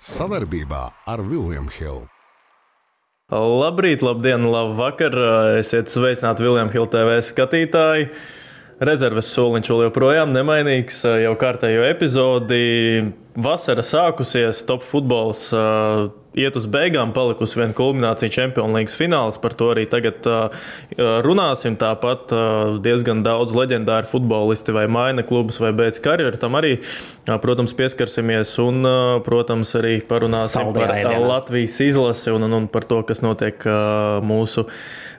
Savarbībā ar Vilniņu Hildu. Labrīt, labdien, labvakar! Esiet sveicināti Vilniņu Hildu TV skatītāji! Rezerves soliņš vēl joprojām nemainīgs. Jau kārtējo epizodi vasara sākusies, top futbols uh, iet uz beigām, palikusi viena kulminācija Champions League fināls. Par to arī tagad uh, runāsim. Tāpat uh, diezgan daudz leģendāru futbolisti vai maina klubus vai beidz karjeru. Tam arī, uh, protams, pieskarsimies un, uh, protams, arī parunāsim par uh, Latvijas izlasi un, un, un par to, kas notiek uh, mūsu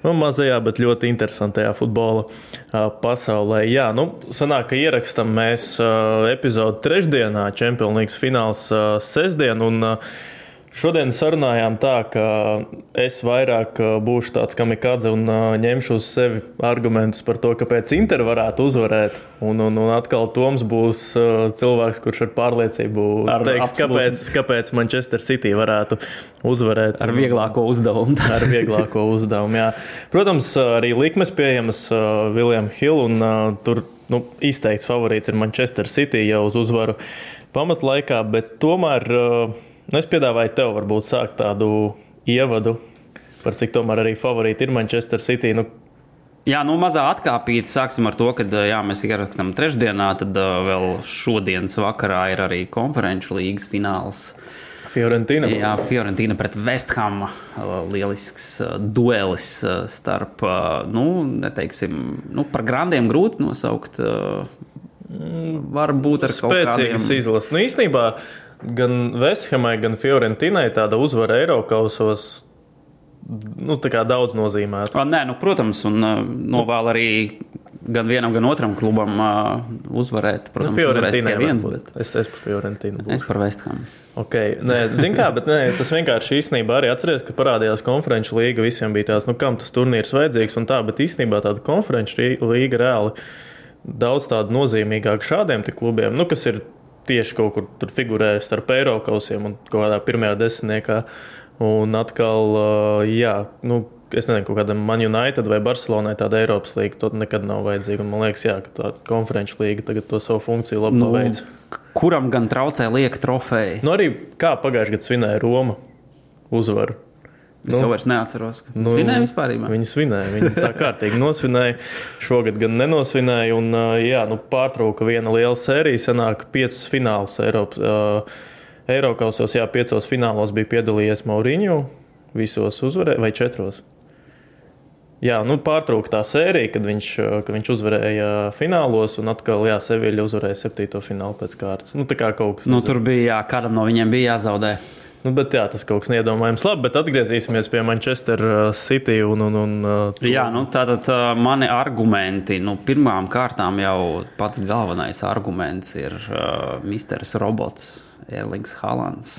nu, mazajā, bet ļoti interesantajā futbola uh, pasaulē. Jā, nu, sanāk, ka ierakstam mēs uh, epizodu trešdienā Champions League fināls uh, sestdien. Un, uh, Šodien sarunājām tā, ka es vairāk būšu tāds kamikadze un ņemšu uz sevi argumentus par to, kāpēc Inter varētu uzvarēt. Un, un, un atkal Toms būs cilvēks, kurš ar pārliecību ar, teiks, kāpēc, kāpēc Manchester City varētu uzvarēt. Ar vieglāko uzdevumu. ar vieglāko uzdevumu, jā. Protams, arī likmes pieejamas Viljam Hill, un tur nu, izteikts favorīts ir Manchester City jau uz uzvaru pamatlaikā, bet tomēr. Uh, Nu, es piedāvāju tev varbūt sākt tādu ievadu par cik tomēr arī favorīti ir Manchester City. Nu, Jā, nu mazā atkāpīte. Sāksim ar to, ka jā, mēs ierakstām trešdienā, tad uh, vēl šodienas vakarā ir arī konferenču līgas fināls. Fiorentīna. Jā, Fiorentīna pret Vesthamu. Lielisks duelis starp, nu, neteiksim, nu, par grandiem grūti nosaukt. Varbūt ar spēcīgas kādiem... izlases. Nu, īstenībā gan Vesthamai, gan Fiorentīnai tāda uzvara Eiropausos. Nu, tā kā daudz nozīmētu. A, nē, nu, protams, un uh, novēl arī gan vienam, gan otram klubam uh, uzvarēt. Protams, nu, Fiorentīnai viens, bet es esmu par Fiorentinu. Būtu. Es par Vesthamu. Okay. Nē, zin kā, bet nē, tas vienkārši īstenībā arī atceries, ka parādījās konferenču līga. Visiem bija tās, nu, kam tas turnīrs vajadzīgs un tā, bet īstenībā tāda konferenču līga reāli daudz tādu nozīmīgāku šādiem klubiem, nu, kas ir tieši kaut kur tur figurē starp Eiropausiem un kaut kādā pirmajā desmitniekā. Un atkal, jā, nu, es nezinu, kaut kādam Man United vai Barcelonai tāda Eiropas līnija, to nekad nav vajadzīga. Man liekas, jā, ka tā konferenču līnija tagad to savu funkciju labi nu, paveic. Kuram gan traucē lieka trofeja? Nu, arī kā pagājušajā gadā svinēja Roma uzvaru. Es nu, jau neatceros, ka nu, svinēja vispār. Viņi svinēja, viņi tā kārtīgi nosvinēja. Šogad gan nenosvinēja. Un, jā, nu, pārtrauka viena liela sērija. Sanāk, piecus finālus Eiropas. Uh, Eiropausos, jā, piecos finālos bija piedalījies Mauriņu. Visos uzvarēja, vai četros. Jā, nu, pārtrauka tā sērija, kad viņš, kad viņš uzvarēja finālos, un atkal jā, Seviļa uzvarēja septīto finālu pēc kārtas. Nu, kā kaut kas. Nu, tur bija, jā, kādam no viņiem bija jāzaudē. Nu, bet, jā, tas kaut kas neiedomājams. Labi, bet atgriezīsimies pie Manchester uh, City. Un, un, un, uh, jā, nu, tātad uh, mani argumenti. Nu, pirmām kārtām jau pats galvenais arguments ir uh, Mr. Robots, Erlings Hallands.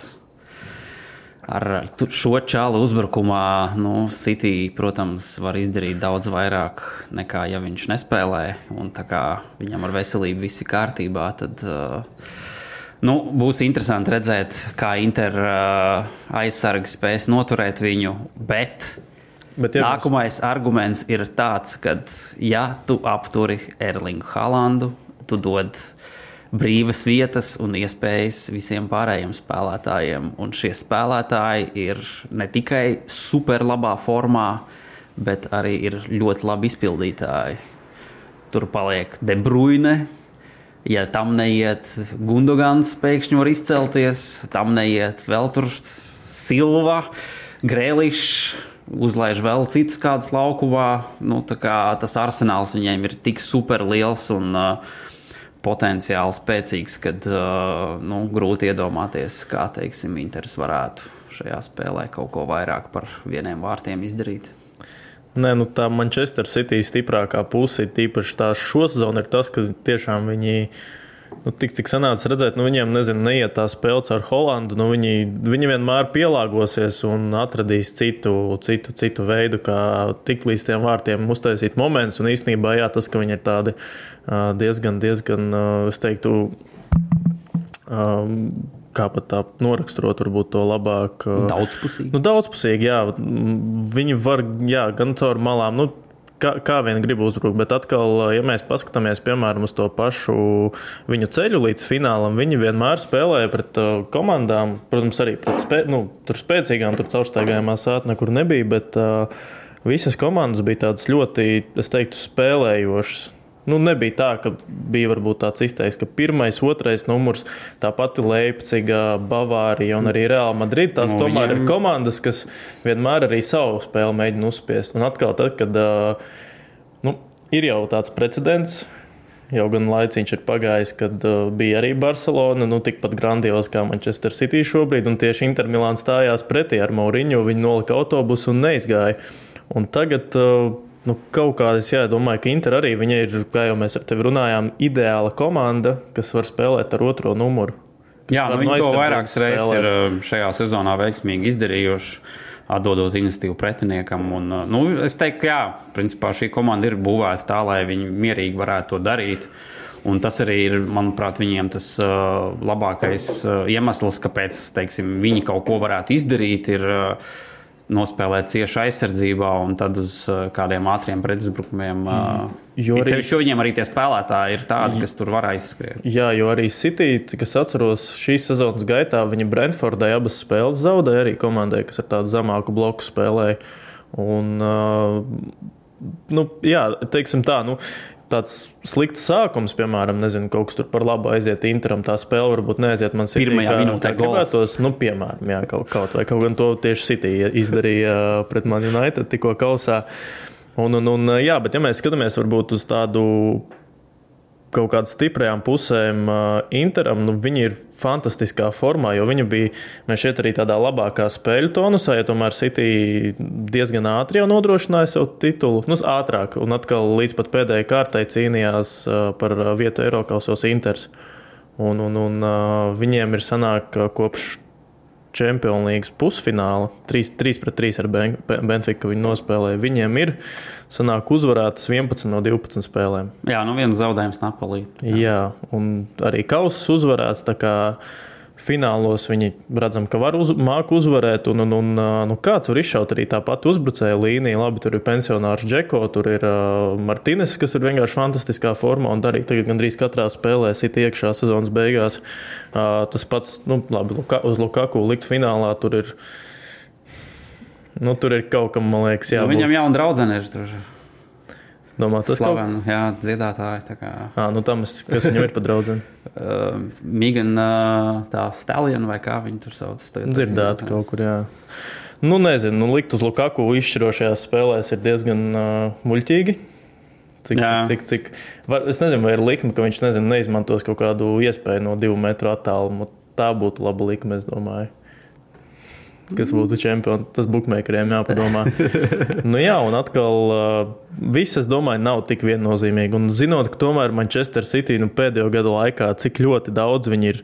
Ar šo čālu uzbrukumā nu, City, protams, var izdarīt daudz vairāk nekā ja viņš nespēlē. Un, viņam ar veselību viss ir kārtībā. Tad, uh, Nu, būs interesanti redzēt, kā Inter uh, aizsargs spēs noturēt viņu. Bet, bet ja nākamais mums... arguments ir tāds, ka, ja tu apturi Erlingu Halandu, tu dod brīvas vietas un iespējas visiem pārējiem spēlētājiem. Un šie spēlētāji ir ne tikai superlabā formā, bet arī ir ļoti labi izpildītāji. Tur paliek De Bruyne, Ja tam neiet, Gundogans pēkšņi var izcelties, tam neiet vēl tur Silva, Grēlišs, uzlaiž vēl citus kādus laukumā. Nu, tas arsenāls viņiem ir tik super liels un uh, potenciāli spēcīgs, ka uh, nu, grūti iedomāties, kā teiksim, Inters varētu šajā spēlē kaut ko vairāk par vieniem vārtiem izdarīt. Nē, nu tā Manchester City stiprākā puse, tīpaši tā šo sezonu, ir tas, ka tiešām viņi. Nu, tik cik sanāca redzēt, nu, viņiem nezinu, neiet tā spēle ar Holandu. Nu, viņi, viņi vienmēr pielāgosies un atradīs citu, citu, citu veidu, kā tikt līdz tiem vārtiem, uztaisīt momentus. Un īstenībā jā, tas, ka viņi ir tādi diezgan, diezgan, es teiktu, um, kā pat tā noraksturot, varbūt to labāk. Daudzpusīgi. Nu, daudzpusīgi, jā. Viņi var jā, gan caur malām. Nu, kā, kā vien grib uzbrukt. Bet atkal, ja mēs paskatāmies piemēram uz to pašu viņu ceļu līdz finālam, viņi vienmēr spēlēja pret uh, komandām, protams, arī pret spē, nu, tur spēcīgām, tur caurstaigājumā sāta nekur nebija. Bet, uh, Visas komandas bija tādas ļoti, es teiktu, spēlējošas. Nu, nebija tā, ka bija varbūt tāds izteiks, ka pirmais, otrais numurs, tā pati Leipziga, Bavārija un arī Real Madrid. Tās Nu, tomēr viņiem- ir komandas, kas vienmēr arī savu spēli mēģina uzspiest. Un atkal, tad, kad nu, ir jau tāds precedents. Jau gan laiciņš ir pagājis, kad uh, bija arī Barcelona, nu tikpat grandioza kā Manchester City šobrīd. Un tieši Intermilāna stājās pretī ar Mauriņu. Viņi nolika autobusu un neizgāja. Un tagad uh, nu, kaut kā es jā, domāju, ka Inter arī ir, kā jau mēs ar tevi runājām, ideāla komanda, kas var spēlēt ar otro numuru. Jā, nu, viņi to vairākas reizes ir uh, šajā sezonā veiksmīgi izdarījuši, atdodot iniciatīvu pretiniekam. Un, uh, nu, es teiktu, ka jā, principā šī komanda ir būvēta tā, lai viņi mierīgi varētu to darīt. Un tas arī ir, manuprāt, viņiem tas uh, labākais uh, iemesls, kāpēc teiksim, viņi kaut ko varētu izdarīt. Ir, uh, Nospēlēt cieši aizsardzībā un tad uz uh, kādiem ātriem pretuzbrukumiem. Uh, Jo jo arī- arī viņiem arī tie spēlētāji ir tādi, kas tur var aizskriet. Jā, jo arī City, cik es atceros, šīs sezonas gaitā viņa Brentfordai abas spēles zaudēja arī komandai, kas ar tādu zemāku bloku spēlēja. Un, uh, nu, jā, teiksim tā, nu, tāds slikts sākums, piemēram, nezinu, kaut kas tur par labu aiziet Interam, tā spēle varbūt neaiziet man City, Pirmajā minūtē gribētos. Nu, piemēram, jā, kaut, kaut vai kaut gan to tieši City izdarīja uh, pret Man United tikko kausā. Un, un, un, jā, bet ja mēs skatāmies varbūt uz tādu kaut kādām stiprajām pusēm uh, Interam, nu, viņi ir fantastiskā formā, jo viņi bija, šeit arī tādā labākā spēļu tonusā, ja tomēr City diezgan ātri jau nodrošināja sev titulu, nu, ātrāk, un atkal līdz pat pēdējai kārtai cīnījās uh, par vietu Eiropausos Inters. Un, un, un uh, viņiem ir sanāk kopš Champions League pusfināla, 3, 3 pret 3 ar Ben- Benfica viņi nospēlēja. Viņiem ir sanāk uzvarētas 11 no 12 spēlēm. Jā, nu viens zaudējums Napolī. Jā, un arī kausas uzvarēts. Tā Finālos viņi redzam, ka var uz, māk uzvarēt, un, un, un nu, kāds var izšaut arī tāpat uzbrucēju līniju. Labi, tur ir pensionārs Džeko, tur ir uh, Martīnes, kas ir vienkārši fantastiskā formā, un arī tagad gandrīz katrā spēlē sit iekšā sezonas beigās. Uh, tas pats, nu, labi, Luka, uz Lukaku likt finālā, tur ir. Nu, tur ir kaut kam, man liekas, Nu, jābūt. viņam jau draudzene ir tur. Domā, tas kaut Slavena, jā, dziedātāji. tā Kā, kā. Nu, tam, kas viņam ir pa draugu. uh, Migan, uh, tā Stallion vai kā viņi tur sauc. Dzirdēt kaut kur, jā. Nu, nezinu, nu, likt uz Lukaku izšķirošajās spēlēs ir diezgan uh, muļķīgi. Cik, Jā. cik, cik, cik, var, es nezinu, vai ir likme, ka viņš nezinu, neizmantos kaut kādu iespēju no divu metru attālumu. Tā būtu laba likme, es domāju. Kas būtu čempions, tas bookmakeriem jāpadomā. nu, jā, un atkal viss, es domāju, nav tik viennozīmīgi. Un zinot, ka tomēr Manchester City nu, pēdējo gadu laikā, cik ļoti daudz viņi ir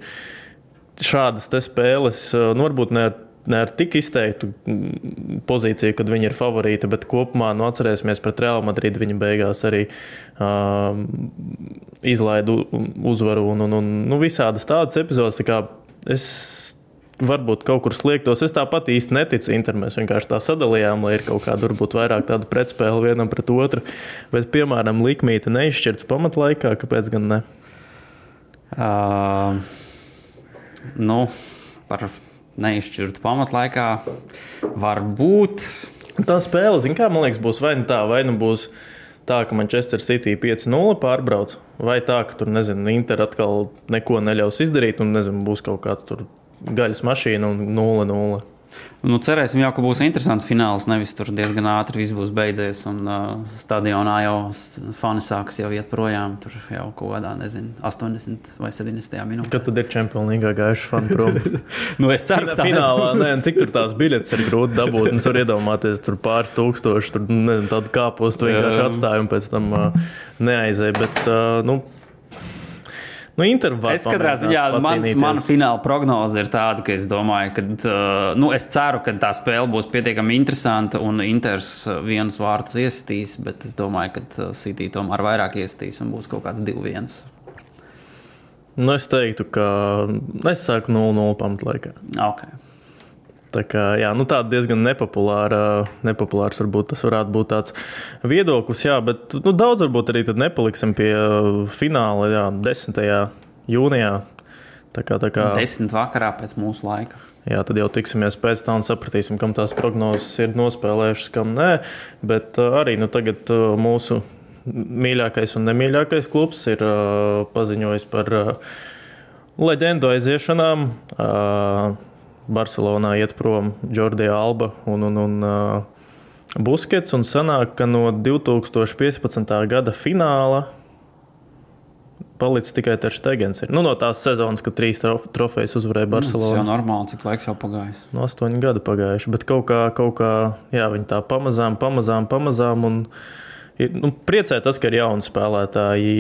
šādas spēles, nu, varbūt ne ar, ne ar tik izteiktu mm, pozīciju, kad viņi ir favorīti, bet kopumā, nu, atcerēsimies pret Real Madrid, viņi beigās arī uh, izlaidu uzvaru un, un, un nu, visādas tādas epizodes. Tā es varbūt kaut kur sliektos. Es tāpat īsti neticu Interam. Mēs vienkārši tā sadalījām, lai ir kaut kāda varbūt vairāk tāda pretspēle vienam pret otru. Bet, piemēram, likmīte neizšķirts pamatlaikā, kāpēc gan ne? Uh, nu, par neizšķirtu pamatlaikā var būt. Tā spēle, zin, kā man liekas, būs vai nu tā, vai nu būs tā, ka Manchester City 5-0 pārbrauc, vai tā, ka tur, nezinu, Inter atkal neko neļaus izdarīt, un, nezinu, būs kaut kāda tur gaļas mašīna un 0-0. Nu, cerēsim, jau, ka būs interesants fināls. Nevis tur diezgan ātri viss būs beidzies. Un uh, stadionā jau fani sāks jau iet projām. Tur jau kaut kādā, nezinu, 80 vai 70 minūtē. Kad tad ir League gājuši fani prom? Nu, es ceru, ka tā Finālā, nē, cik tur tās biļetes ir grūti dabūt. Es varu iedomāties, tur pāris tūkstoši, tur nezinu, tādu kāpostu vienkārši atstāju un pēc tam uh, neaizēju. Bet, uh, nu, nu Es katrā ziņā, mans, mana fināla prognoze ir tāda, ka es domāju, ka, uh, nu, es ceru, ka tā spēle būs pietiekami interesanta un Inters uh, vienus vārdus iestīs, bet es domāju, ka uh, City tomēr vairāk iestīs un būs kaut kāds 2-1. Nu, es teiktu, ka es sāku 0-0 pamatlaikā. Okay. Tā kā, jā, nu tāda diezgan nepopulāra, nepopulārs varbūt tas varētu būt tāds viedoklis, jā, bet nu, daudz varbūt arī nepaliksim pie uh, fināla, jā, 10. jūnijā. Tā kā, tā kā, Desmit vakarā pēc mūsu laika. jā, tad jau tiksimies pēc tam un sapratīsim, kam tās prognozes ir nospēlējušas, kam nē. Bet uh, arī nu, tagad uh, mūsu mīļākais un nemīļākais klubs ir paziņojis par leģendu aiziešanām. Uh, Barcelonā iet prom Jordija Alba un, un, un uh, Buskets. Un sanāk, ka no 2015. gada fināla palicis tikai Terstegens. Nu, no tās sezonas, kad trīs trof trofejas uzvarēja Nu, Tas jau Barcelona. normāli, cik laiks jau pagājis. No astoņi gadi pagājuši, bet kaut kā, kaut kā jā, viņi tā pamazām, pamazām, pamazām. Un, ir, nu, priecē tas, ka ir jauni spēlētāji.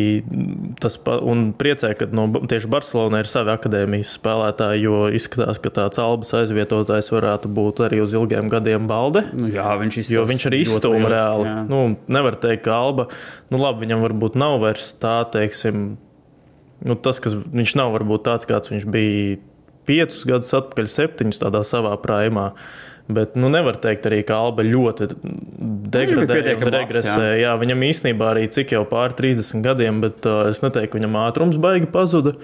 Tas, un priecē, ka no, tieši Barcelonā ir savi akadēmijas spēlētāji, jo izskatās, ka tāds albas aizvietotājs varētu būt arī uz ilgiem gadiem balde. Nu, jā, viņš, Jo viņš arī liels, reāli. jā. Nu, nevar teikt, ka Alba, nu labi, viņam varbūt nav vairs tā, teiksim, nu, tas, kas viņš nav varbūt tāds, kāds viņš bija piecus gadus atpakaļ, septiņus tādā savā prāmā. Bet nu, nevar teikt arī, ka Alba ļoti degradēja un regresēja. Jā. Jā, viņam īstenībā arī cik jau pāri 30 gadiem, bet uh, es neteiktu, ka viņam ātrums baigi pazuda.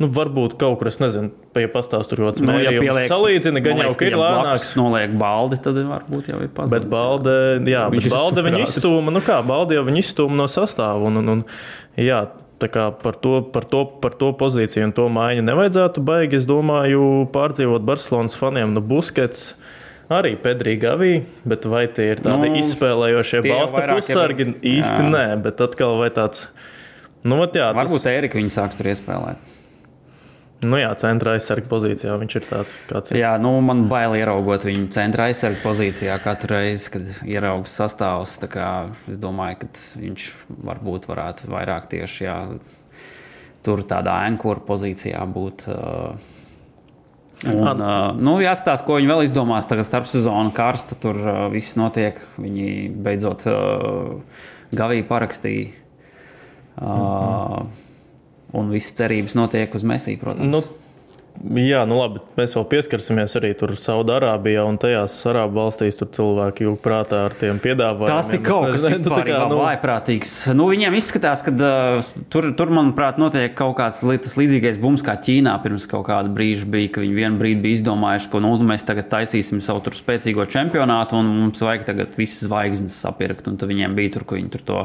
Nu, varbūt kaut kur, es nezinu, ja pastāstu tur ļoti Nu, ja smēķi. pieliek- salīdzina, gan jau, ka ir ja lēnāks. Noliek baldi, tad varbūt jau ir pazudis. Bet balde, jā, Viņš bet balde viņu izstūma. Nu kā, balde jau viņu izstūma no sastāvā. Un, un, un, jā, tā kā par to, par, to, par to pozīciju un to maiņu nevajadzētu baigi, es domāju, pārdzīvot Barcelonas faniem. Nu, Buskets. Arī Pedrija Gavī, bet vai tie ir tādi Nu, izspēlējošie balsta pusargi? ir- Īsti jā. nē, bet atkal vai tāds. Nu, vat jā, Varbūt tas, Erika viņu sāks tur iespēlēt. nu jā, centrā aizsarga pozīcijā viņš ir tāds, kāds ir. Jā, nu, man bail ieraugot viņu centra aizsargu pozīcijā katru reizi, kad ieraugs sastāvs. Es domāju, ka viņš varbūt varētu vairāk tieši jā, tur tādā ankura pozīcijā būt. uh, Un, uh, nu, jāstāsta, ko viņi vēl izdomās. Tagad starp sezonu karsta, tur uh, viss notiek. Viņi beidzot uh, gavīgi parakstīja. Uh, Un visas cerības notiek uz Messi, protams. Nu, jā, nu labi, mēs vēl pieskarsimies arī tur Saudārābijā un tajās arābu valstīs. Tur cilvēki ilgi prātā ar tiem piedāvājumiem. Tas ir kaut kas nezinu, tā kā, tāds nu, vājprātīgs. Nu, viņiem izskatās, ka uh, tur, tur, manuprāt, notiek kaut kāds tas līdzīgais bums kā Ķīnā pirms kaut kāda brīža bija, ka viņi vienā brīdī bija izdomājuši, ka nu, mēs tagad taisīsim savu tur spēcīgo čempionātu un mums vajag tagad visas zvaigznes sapirkt. Un tad viņiem bija tur, ka viņi tur to.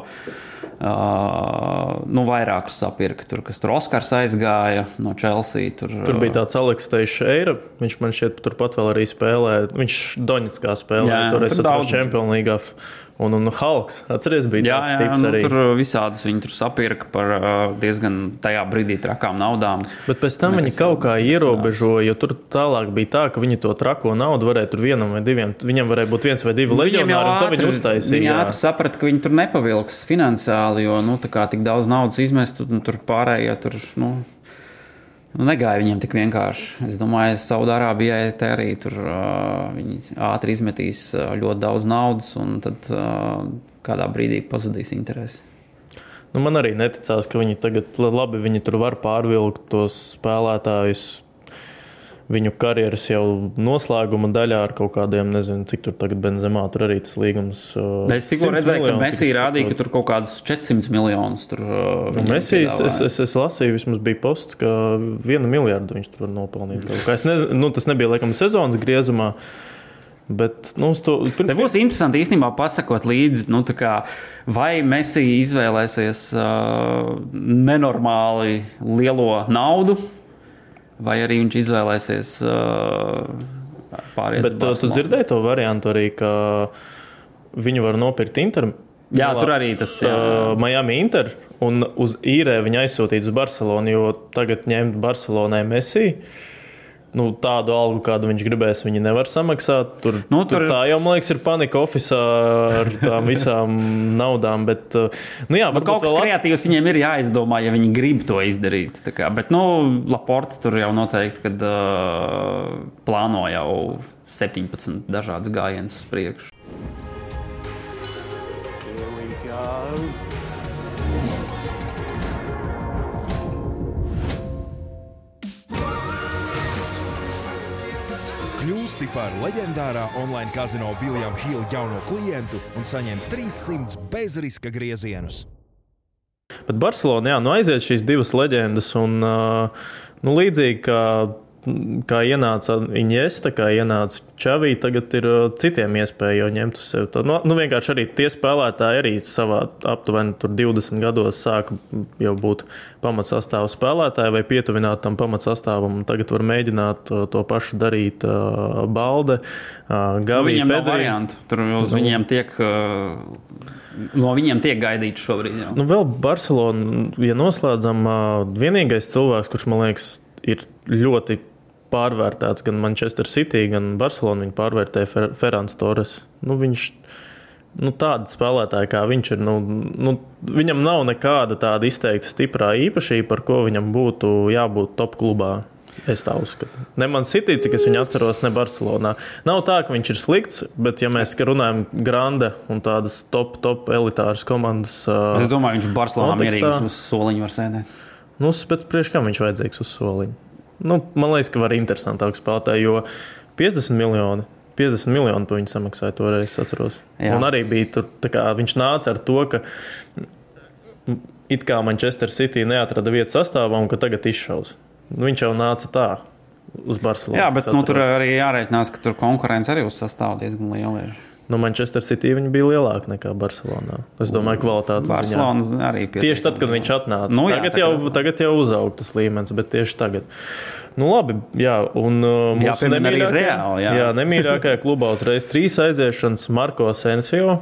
Uh, nu, vairākus sapirka. Tur, kas tur Oskars aizgāja no Chelsea. Tur, Tur bija tāds Aleksis Šeira. Viņš man šķiet, turpat vēl arī spēlē. Viņš Doņetskā spēlē. Jā, tur es atceros. Čempionu līgā. Un, un Halks, atceries, bija Jā, tāds jā tips nu, arī. tur visādus viņi tur sapirka par uh, diezgan tajā brīdī trakām naudām. Bet pēc tam viņi Nekas kaut kā ierobežoja, jo tur tālāk bija tā, ka viņi to trako naudu varēja tur vienam vai diviem. Viņam varēja būt viens vai divi leģionāri, un to viņi uztaisīja. Viņi ātri saprata, ka viņi tur nepavilks finansiāli, jo nu, tā kā tik daudz naudas izmest, un tur pārējie tur. Nu, Nu, negāja viņiem tik vienkārši. Es domāju, Saudārābijai te arī tur uh, ātri izmetīs ļoti daudz naudas, un tad uh, kādā brīdī pazudīs interesi. Nu, man arī neticās, ka viņi tagad labi viņi tur var pārvilkt tos spēlētājus. Viņu karjeras jau noslēguma daļā ar kaut kādiem, nezinu, cik tur tagad Benzemā tur arī tas līgums. uh, Es tikko 100 redzēju, ka Messi cik es rādīja, ka tur kaut kādus 400 miljonus tur uh, Nu, Messi, es, es, es, lasīju, vismaz bija posts, ka vienu miljardu viņš tur var nopelnīt. Ne, nu, tas nebija laikam sezonas griezumā. Bet, nu, to, Te būs interesanti īstenībā pasakot līdzi, nu, kā, vai Messi izvēlēsies uh, nenormāli lielo naudu, vai arī viņš izvēlēsies uh, pāriet Bet uz tu, tu dzirdēji to variantu arī, ka viņu var nopirkt Inter. Jā, tur arī tas jā. Uh, Miami Inter un uz īrē viņa aizsūtīt uz Barcelonu, jo tagad ņemt Barcelonai Messi. Nu, tādu algu, kādu viņš gribēs, viņi nevar samaksāt. Tur, Nu, tur... tur- tā jau, man liekas, ir panika oficiālā ar tām visām naudām. Bet, uh, nu, jā, Nu, kaut kas at- kreatīvs viņiem ir jāizdomā, ja viņi grib to izdarīt. Kā, bet, nu, Laporte tur jau noteikti, kad uh, plāno jau 17 dažādus gājienus uz priekšu. Kļūsti par leģendārā online kazino Viljama Hila jauno klientu un saņem 300 bezriska griezienus. Bet Barcelona, jā, nu aiziet šīs divas leģendas, un uh, nu, līdzīgi kā kā ienāca Iniesta, kā ienāca Čavī, tagad ir uh, citiem iespēja jau ņemt uz sevi. Tā, nu, nu, vienkārši arī tie spēlētāji arī savā aptuveni 20 gados sāka jau būt pamatsastāvu spēlētāji vai pietuvināt tam pamatsastāvam. Tagad var mēģināt uh, to pašu darīt uh, Balde, uh, Gavī, nu, Pedri. Tur uz nu, viņiem tiek. Uh, No viņiem tiek gaidīts šobrīd. Jau. Nu, vēl Barcelona, ja noslēdzam, uh, vienīgais cilvēks, kurš man liekas, ir ļoti pārvērtēts gan Manchester City, gan Barcelona. Viņa pārvērtēja Fer Ferrans Torres. Nu, viņš, nu, tāda spēlētāja kā viņš ir, nu, nu, viņam nav nekāda tāda izteikta stiprā īpašība, par ko viņam būtu jābūt top klubā. Es tā uzskatu. Ne man City, cik es viņu atceros, ne Barcelonā. Nav tā, ka viņš ir slikts, bet, ja mēs runājam par grande un tādas top, top elitāras komandas. Es domāju, viņš Barcelonā mierīgi uz soliņa var sēdēt. Nu, bet priekš kam viņš vajadzīgs uz soliņa? Nu, man liekas, ka var interesantāk spēlēt, jo 50 miljoni. 50 miljoni par viņu samaksāja toreiz, es atceros. Jā. Un arī bija tur, kā, viņš nāca ar to, ka it kā Manchester City neatrada vietu sastāvā un ka tagad izšaus. Nu, viņš jau nāca tā uz Barcelonas. Jā, bet nu, tur arī jārēķinās, ka tur konkurence arī uz sastāvu diezgan liela ir. Nu, Manchester City bija lielāka nekā Barcelonā. Es domāju, kvalitāte Barcelonas ziņā. arī bija. Tieši tad, kad viņš atnāca. Nu, jā, tagad, jau, tagad... tagad jau uzauga tas līmenis, bet tieši tagad. Nu, labi, jā, un uh, jā, nemīļākajā, reāli, jā. Jā, nemīļākajā klubā uzreiz trīs aiziešanas Marko Sensio.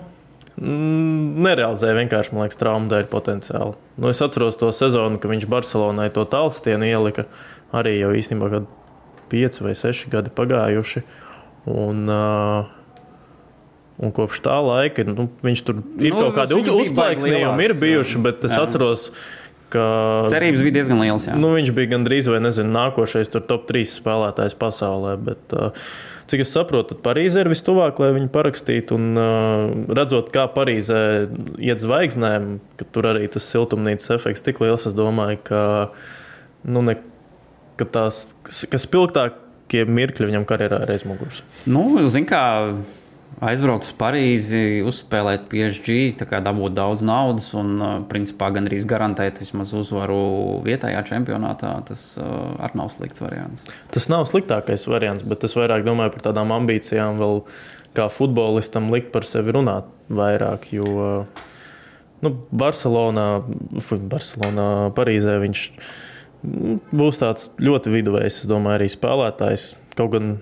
Mm, nerealizēja vienkārši, man liekas, traumu dēļ potenciāli. Nu, es atceros to sezonu, kad viņš Barcelonai to tālstienu ielika. Arī jau īstenībā, kad pieci vai seši gadi pagājuši. Un, uh, Un kopš tā laika nu, viņš tur ir nu, kaut kādi uzplaiksnījumi, ir bijuši, bet es jā. atceros, ka. Cerības bija diezgan lielas. Jā. Nu, viņš bija gandrīz vai nezinu, nākošais top 3 spēlētājs pasaulē. Bet, uh, Cik es saprotu, tad Parīzē ir vistuvāk, lai viņi parakstītu. Un, uh, redzot, kā Parīzē iet zvaigznēm, ka tur arī tas siltumnīcas efekts tik liels, es domāju, ka, nu, ne, ka tās ka spilgtākie mirkļi viņam karjerā ir aizmugurēs. Nu, zin, kā, aizbraukt uz Parīzi, uzspēlēt PSG, dabūt daudz naudas un, uh, principā, gandrīz garantēt vismaz uzvaru vietējā čempionātā. Tas uh, arī nav slikts variants. Tas nav sliktākais variants, bet es vairāk domāju par tādām ambīcijām, vēl kā futbolistam likt par sevi runāt vairāk. Jo, uh, nu, Barcelonā, Barcelonā, Parīzē viņš mm, būs tāds ļoti viduvējs, domāju, arī spēlētājs. Kaut gan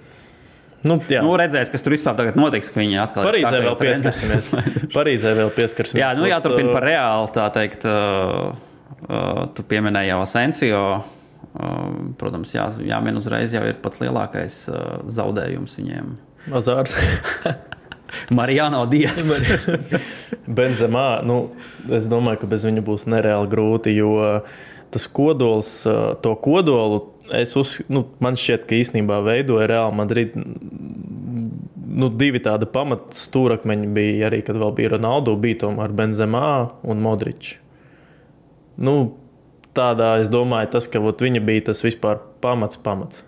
Nu, jā. nu, redzēs, kas tur vispār notiks, ka viņi atkal Parīzē vēl pieskarsimies. Parīzē vēl pieskarsimies. Jā, nu, jāturpina par reāli, tā teikt, uh, uh, tu pieminēji jau Asensio. Uh, protams, jā, jāmin uzreiz jau ir pats lielākais uh, zaudējums viņiem. Mazārs. Marijāno Dievs. Benzemā, nu, es domāju, ka bez viņa būs nereāli grūti, jo tas kodols, to kodolu es uz, nu, man šķiet, ka īstenībā veidoja Real Madrid. Nu, divi tādi pamata stūrakmeņi bija arī, kad vēl bija Ronaldo, bija tomēr Benzemā un Modričs. Nu, tādā es domāju, tas, ka ot, viņa bija tas vispār pamats, pamats.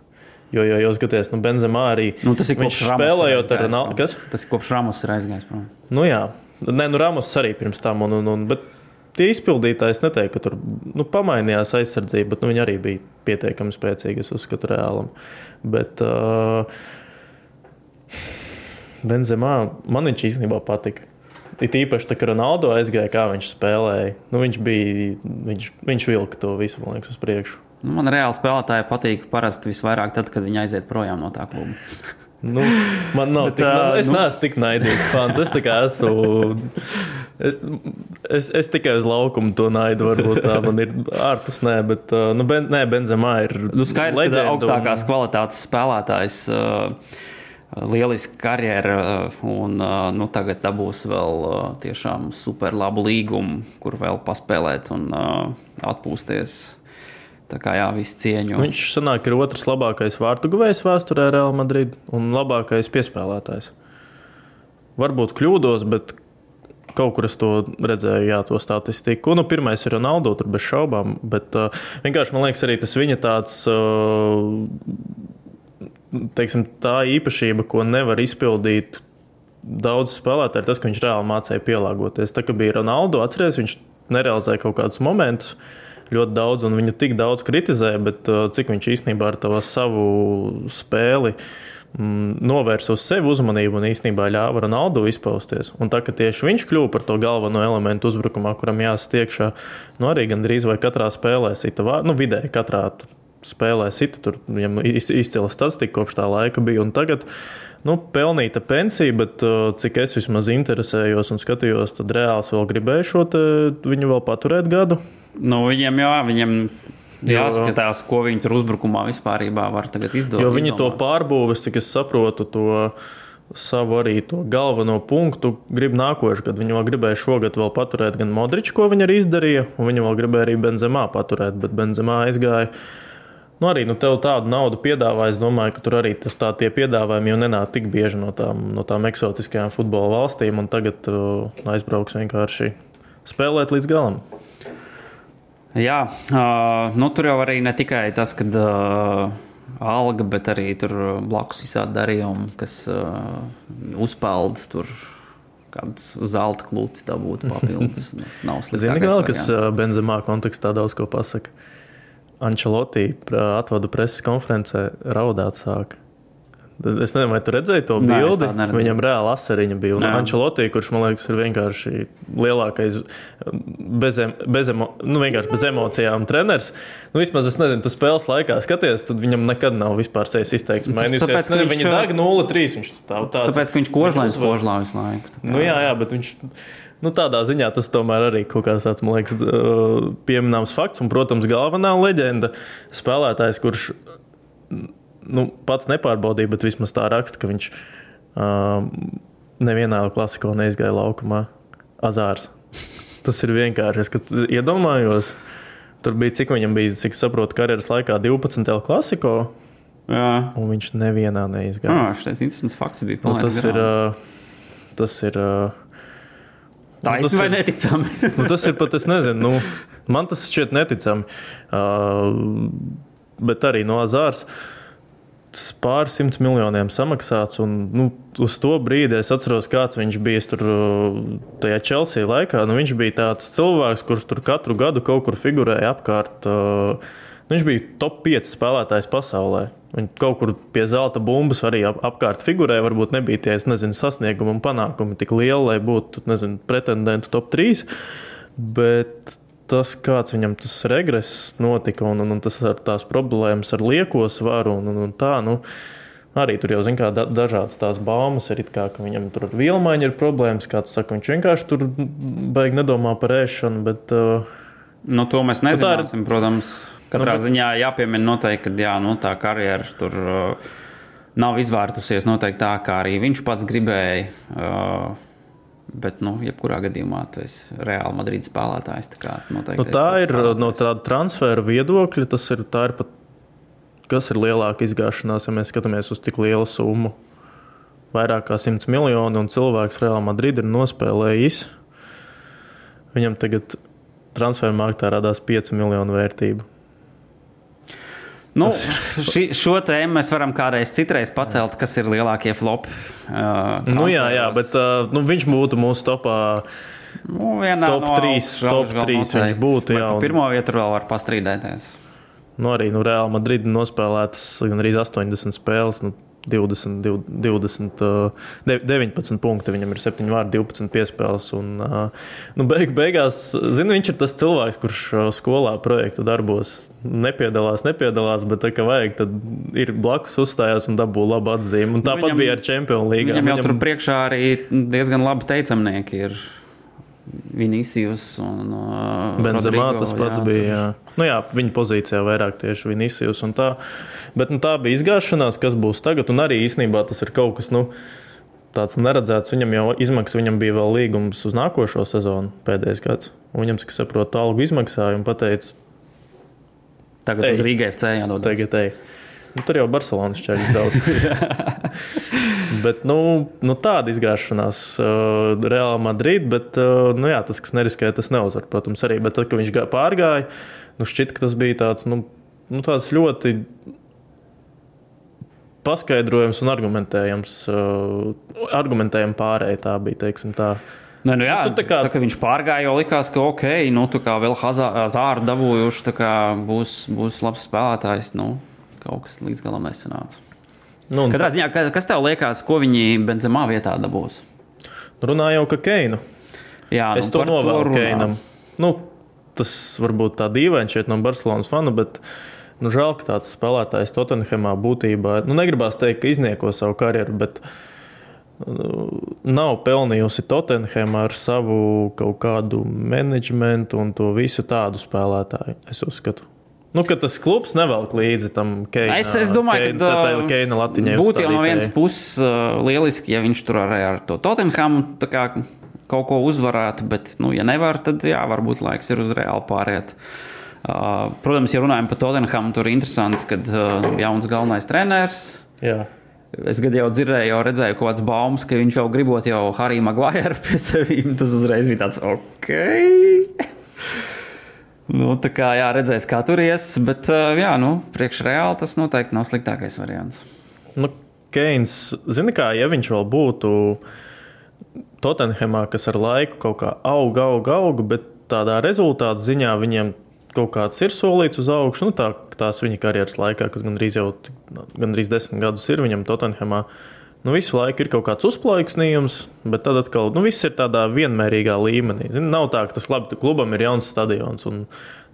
Jo, jo jūs skatāties, nu, Benzemā arī. Nu, tas ir viņš spēlējot ar Ronaldo. Kas? Tas ir kopš Ramos ir aizgājis. Prom. Nu, jā, Nē, nu, Ramos arī pirms tam. Un, un, un, bet tie izpildītāji, neteiktu, ka tur nu, pamainījās aizsardzība, bet nu, viņi arī bija pietiekami spēcīgi, es uzskatu, reālam. Bet uh, Benzemā man viņš īstenībā patika. It īpaši, tā, kad Ronaldo aizgāja, kā viņš spēlēja. Nu, viņš bija, viņš, viņš vilka to visu, man liekas, uz priekšu. Nu, man reāli spēlētāji patīk parasti visvairāk tad, kad viņi aiziet projām no tā kluba. Nu, man nav Bet, tik, uh, es nu... neesmu tik naidīgs fans. Es esmu. Es, es, es tikai uz laukuma to naidu, varbūt tā man ir ārpus. Nē, bet nu, ben, nē, Benzemā ir. Nu, skaidrs, ka augstākās un... kvalitātes spēlētājs. Uh, lieliska karjera, un nu, tagad dabūs vēl tiešām super labu līgumu, kur vēl paspēlēt un atpūsties. Tā kā jā, visu cieņu. Viņš sanāk, ir otrs labākais vārtu guvējs vēsturē Real Madrid un labākais piespēlētājs. Varbūt kļūdos, bet kaut kur es to redzēju, jā, to statistiku. Nu, pirmais ir Ronaldo, tur bez šaubām, bet uh, vienkārši man liekas, arī tas viņa tāds. Uh, teiksim, tā īpašība, ko nevar izpildīt daudz spēlētāji, ir tas, ka viņš reāli mācīja pielāgoties. Tā kā bija Ronaldo, atcerieties, viņš nerealizēja kaut kādus momentus. Ļoti daudz, un viņu tik daudz kritizēja, bet uh, cik viņš īstenībā ar to savu spēli mm, novērsa uz sevi uzmanību un īstenībā ļāva Ronaldu izpausties. Un tā, ka tieši viņš kļuva par to galveno elementu uzbrukumā, kuram jāstiekšā, nu arī gandrīz vai katrā spēlē sita, nu vidēji katrā spēlē sita, tur viņam izcila statistika kopš tā laika bija. Un tagad nu, pelnīta pensija, bet uh, cik es vismaz interesējos un skatījos, tad reāls vēl gribēju šo viņu vēl paturēt gadu. Nu, viņiem jā, viņiem jāskatās, ko viņi tur uzbrukumā vispār var izdarīt. Jo viņi to pārbūves, cik es saprotu, to savu arī to galveno punktu grib nākošais gadu. Viņi vēl gribēja šogad vēl paturēt gan Modriču, ko viņi arī izdarīja, un viņi vēl gribēja arī Benzemā paturēt, bet Benzemā aizgāja. Nu, arī nu, tev tādu naudu piedāvā. Es domāju, ka tur arī tas tā tie piedāvājumi jau nenāk tik bieži no tām, no tām eksotiskajām futbola valstīm. Tagad uh, aizbrauks vienkārši spēlēt līdz galam. Jā, uh, nu, tur jau arī ne tikai tas, ka uh, alga, bet arī tur blakus visādi darījumi, kas uh, uzpeld tur kādu zelta klūci dabūt papildus. Nav slikti. Zini, vēl, kas Benzemā kontekstā daudz ko pasaka. Ančelotī atvadu preses konferencē raudāt sāk. Es nezinu, vai tu redzēji to bildi. Nē, Viņam reāli asariņa bija. Un Ančelotī, kurš man liekas, ir vienkārši lielākais, bez, bez, emo, nu, bez emocijām treneris. Nu, vismaz es nezinu, tu spēles laikā skaties, tad viņam nekad nav vispār sejas izteiksme mainījusies. Viņš, viņa daga 0-3. Viņš tā, tāds, tāpēc, ka viņš kožlājums kožlājums laiku. Nu, jā, jā, bet viņš. Nu, tādā ziņā tas tomēr arī kaut kāds tāds, man liekas, pieminams fakts. Un, protams, galvenā leģenda - spēlētājs, kurš nu, pats nepārbaudīja, bet vismaz tā raksta, ka viņš uh, nevienā klasikā neizgāja laukumā. Azārs. Tas ir vienkārši. Es iedomājos, tur bija cik viņam bija, cik saprotu, karjeras laikā 12. klasiko. Jā. Un viņš nevienā neizgāja. Jā, tas ir interesants fakts. Bija nu, tas, ir, uh, tas ir. Uh, Tā nu, ir neticami. nu, tas ir pat, es nezinu, nu, man tas šķiet neticami. Uh, bet arī no Azāras pāris simts miljoniem samaksāts. Un, nu, uz to brīdi es atceros, kāds viņš bija tur tajā Chelsea laikā. Nu, viņš bija tāds cilvēks, kurš tur katru gadu kaut kur figurēja apkārt. Uh, Viņš bija top 5 spēlētājs pasaulē. Viņš kaut kur pie zelta bumbas arī ap, apkārt figurēja. Varbūt nebija tie nezinu, sasniegumi un panākumi tik lieli, lai būtu nezinu, pretendentu top 3. Bet tas, kāds viņam tas regress notika un, un, un tas ar tās problēmas ar lieko svaru un, un, un tā. Nu, Arī tur jau zina, kā da, dažādas tās baumas ir. Kā, viņam tur ar vielmaiņu ir problēmas. Kāds saka, viņš vienkārši tur baigi nedomā par ēšanu. Bet, uh, nu, to mēs nezināsim, ir, protams. Katrā nu, bet... ziņā jāpiemina noteikti, ka jā, nu, tā karjera tur uh, nav izvērtusies noteikti tā, kā arī viņš pats gribēja. Uh, Bet, nu, jebkurā gadījumā, tas ir reāli Madrides spēlētājs. Tā, nu, tā ir spēlētājs. no tāda transfera viedokļa. Tas ir, ir pat, kas ir lielāka izgāšanās, ja mēs skatāmies uz tik lielu summu. Vairāk kā 100 miljoni, un cilvēks Reāli Madrid ir nospēlējis. Viņam tagad transferu marktā radās 5 miljonu vērtību. Nu, ši, šo tēmu mēs varam kādreiz citreiz pacelt, kas ir lielākie flopi. Uh, nu, jā, jā, bet uh, nu, viņš būtu mūsu topā. Nu, top no 3, top 3 viņš būtu. Jā, un... Pirmā vieta vēl var pastrīdēties. Nu, arī nu, Reāli Madrid nospēlētas gan arī 80 spēles. Nu, 20, 20, 19 punkti. Viņam ir 7 vārdi, 12 piespēles. Un, nu, beig, beigās, zinu, viņš ir tas cilvēks, kurš skolā projektu darbos nepiedalās, nepiedalās, bet tā kā vajag, tad ir blakus uzstājās un dabū labu atzīmi. Un nu, tāpat viņam, bija ar Champions League. Viņam jau viņam... tur priekšā arī diezgan labi teicamnieki ir. Vinīsijus un uh, Benzemā tas pats jā, bija. Jā. Nu, jā, viņa pozīcijā vairāk tieši Vinīsijus un tā. Bet nu, tā bija izgāšanās, kas būs tagad. Un arī īsnībā tas ir kaut kas nu, tāds neredzēts. Viņam jau izmaksas, viņam bija vēl līgums uz nākošo sezonu pēdējais gads. Un viņam, kas saprot, algu izmaksāja un pateica, tagad ej, uz Rīgā FC jādodas. Tagad ej. Nu, tur jau Barcelonas čēļus daudz. bet, nu, nu, tāda izgāšanās uh, Reāla Madrid, bet uh, nu, jā, tas, kas neriskēja, tas neuzvar, protams, arī. Bet tad, kad viņš gāja pārgāja, nu, šķiet, ka tas bija tāds, nu, nu, tāds ļoti paskaidrojams un argumentējams, uh, argumentējams pārējai. Tā bija, teiksim, tā. Nē, nu jā, Nu, tā kā- tā, ka viņš pārgāja, jau likās, ka ok, nu, tā kā vēl Hazāru dabūjuši, tā kā būs, būs labs spēlētājs. Nu, kaut kas līdz galam nesanāca. Nu, Katrā ziņā, ka- kas tev liekas, ko viņi Benzemā vietā dabūs? runā jau, ka Keinu. Jā, Es nu, to par novēlu. Keinam. Nu, tas varbūt tā dīvaini šeit no Barcelonas fanu, bet nu, žēl, ka tāds spēlētājs Tottenhamā būtībā, nu, negribās teikt, ka iznieko savu karjeru, bet nu, nav pelnījusi Tottenhamā ar savu kaut kādu menedžmentu un to visu tādu spēlētāju. Es uzskatu. Nu, ka tas klubs nevelk līdzi tam Keinam. Es, es domāju, ka tā ir Keina Latvijas būtu jau no vienas puses uh, lieliski, ja viņš tur arī ar to Tottenhamu kaut ko uzvarētu, bet, nu, ja nevar, tad jā, varbūt laiks ir uz reāli pāriet. Uh, protams, ja runājam par Tottenhamu, tur ir interesanti, uh, jauns galvenais treneris. Jā. Es gadu jau dzirdēju, jau redzēju kādas baumas, ka viņš jau gribot jau Hariju Maguire pie sevis. Tas uzreiz bija tāds ok. nu, tā kā jā, redzēs, kā tur ies, bet jā, nu, priekš reāli tas noteikti nav sliktākais variants. Nu, Keins, zini, kā ja viņš vēl būtu Tottenhamā, kas ar laiku kaut kā auga, auga, auga, bet tādā rezultātu ziņā viņiem kaut kāds ir solīts uz augšu. Nu, tā, tās viņa karjeras laikā, kas gandrīz jau gandrīz desmit gadus ir viņam Tottenhamā. Nu, visu laiku ir kaut kāds uzplaiksnījums, bet tad atkal nu, viss ir tādā vienmērīgā līmenī. Zini, nav tā, ka tas labi, klubam ir jauns stadions un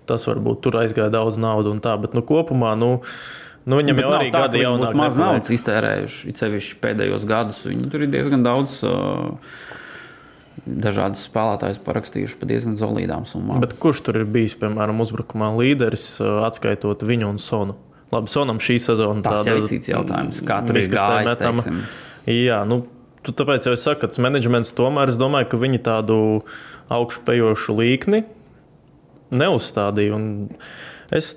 tas varbūt tur aizgāja daudz naudas un tā, bet nu, kopumā. Nu, Nu, viņam Bet jau arī viņi jaunāk. maz nepaliek. naudas iztērējuši, it sevišķi pēdējos gados. Viņi tur ir diezgan daudz uh, dažādus spēlētājus parakstījuši par diezgan solidām summām. Bet kurš tur ir bijis, piemēram, uzbrukumā līderis, atskaitot viņu un Sonu? Labi, Sonam šī sezona Tas jau ir cits jautājums, kā tur metama. teiksim. Jā, nu, tu tāpēc jau es saku, ka menedžments tomēr, es domāju, ka viņi tādu augšupejošu līkni neuzstādīja. Un Es,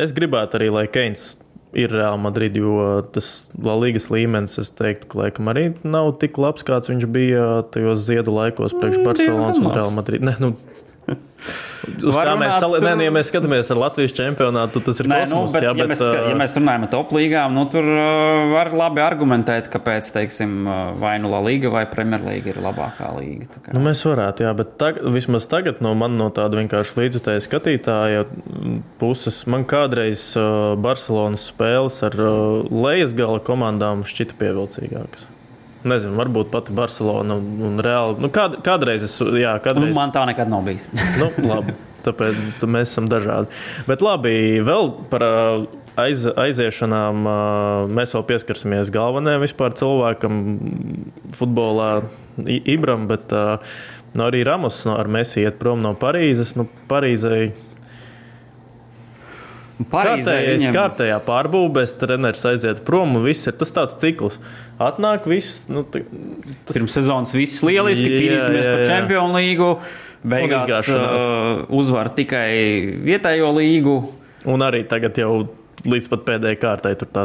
es gribētu arī, lai Keins ir Real Madrid, jo tas Latvijas līmenis, es teiktu, ka laikam arī nav tik labs, kāds viņš bija tajos ziedu laikos priekš Mm, Barcelonas un Real. Madrid. Ne, nu, Uz Var kā mēs, Nē, nu, ja mēs skatāmies ar Latvijas čempionātu, tas ir Nē, nu, kosmos. bet, jā, ja, mēs, ja mēs runājam par top līgām, nu, tur var labi argumentēt, kāpēc teiksim, vai nu La Liga vai Premjerlīga ir labākā līga. Nu, mēs varētu, jā, bet tag, vismaz tagad no manas, no tāda vienkārši līdzjutēja skatītāja puses, man kādreiz Barcelonas spēles ar lejas gala komandām šķita pievilcīgākas. Nezinu, varbūt pati Barcelona un, Reāli. Nu, kād, kādreiz es, jā, Nu, kādreiz. man tā nekad nav bijis. Nu, labi, tāpēc mēs esam dažādi. Bet labi, vēl par aiz, aiziešanām mēs vēl pieskarsimies galvenajam vispār cilvēkam futbolā, Ibram, bet nu, arī Ramos no, ar Messi iet prom no Parīzes. Nu, Parīzei kārtējais, viņam- kārtējā pārbūvēs, treneris aiziet prom un viss ir tas tāds cikls. Atnāk viss. Nu, t- tas, Pirms sezonas viss lieliski, cīnīsimies jā, par jā. čempionu līgu. Beigās uh, uzvar tikai vietējo līgu. un arī tagad jau līdz pat pēdējai kārtai tur tā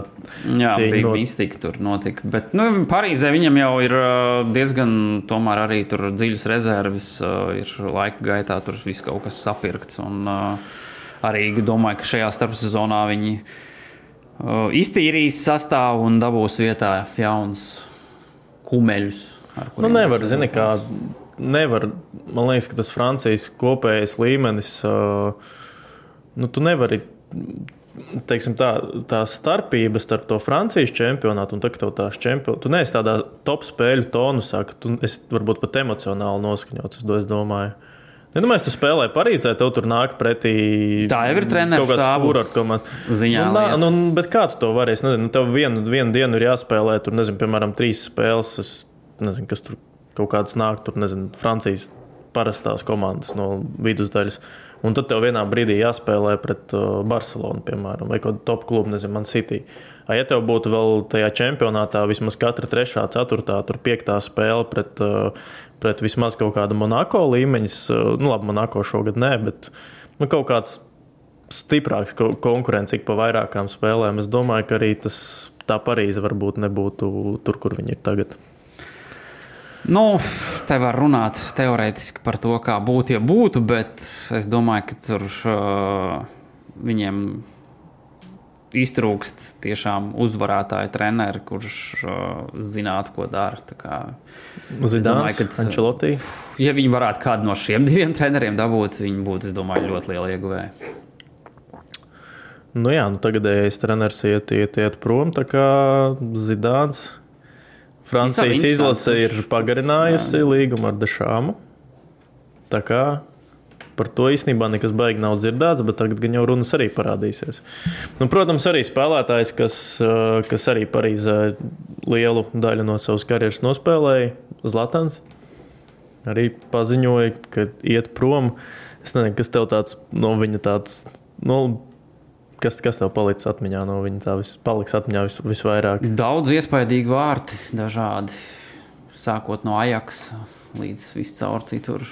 Jā, bija not- mistika tur notika. Bet nu, Parīzē viņam jau ir uh, diezgan tomēr arī tur dziļas rezerves. uh, Ir laika gaitā tur viss kaut kas sapirkts. Un, uh, arī domāju, ka šajā starpsezonā viņi uh, iztīrīs sastāvu un dabūs vietā jaunus kumeļus. Nu, nevar, zini, kā. Nevar, man liekas, ka tas Francijas kopējais līmenis, uh, nu, tu nevari. Teiksim, tā, tā starpība starp to Francijas čempionātu un tagad tās čempionātu. Tu neesi tādā top spēļu tonusā, ka tu esi varbūt pat emocionāli noskaņots. Es do- es domāju, Iedomājieties, tu spēlē Parīzē, tev tur nāk pretī. Tā jau ir treneru kaut kāds kūra komandas. ziņā Nu, nā, nu, bet kā tu to vari? Es nezinu, nu, tev vienu, vienu dienu ir jāspēlē, tur, nezinu, piemēram, trīs spēles. Es nezinu, kas tur kaut kādas nāk, tur, nezinu, Francijas parastās komandas no vidusdaļas. Un tad tev vienā brīdī jāspēlē pret uh, Barcelonu, piemēram, vai kādu top klubu, nezinu, Man City. Ja tev būtu vēl tajā čempionātā vismaz katra trešā, ceturtā, tur piektā spēle pret, uh, pret vismaz kaut kādu Monako līmeņus, uh, nu labi, Monako šogad nē, bet nu, kaut kāds stiprāks ko- konkurence ik pa vairākām spēlēm. Es domāju, ka arī tas, tā Parīze varbūt nebūtu tur, kur viņi ir tagad. Nu, te var runāt teorētiski par to, kā būtu, ja būtu, bet es domāju, ka tur uh, viņiem iztrūkst tiešām uzvarētāja treneri, kurš uh, zinātu, ko dara. Tā kā, Zidāns, ka- Ančelotī. ja viņi varētu kādu no šiem diviem treneriem dabūt, viņi būtu, es domāju, ļoti liela ieguvēja. Nu jā, nu tagadējais treneris iet, iet, iet prom, tā kā Zidāns. Francijas izlase ir pagarinājusi līgumu ar Dešāmu. Tā kā par to īstenībā nekas baigi nav dzirdēts, bet tagad gan jau runas arī parādīsies. Nu, protams, arī spēlētājs, kas, uh, kas arī Parīzē lielu daļu no savas karjeras nospēlēja, Zlatans, arī paziņoja, ka iet prom. Es nezinu, kas tev tāds no viņa tāds. Nu, Kas, kas tev paliks atmiņā no viņa? Tā vis, paliks atmiņā vis, visvairāk. Daudz iespaidīgi vārti, dažādi. Sākot no Ajax līdz viscaur citur.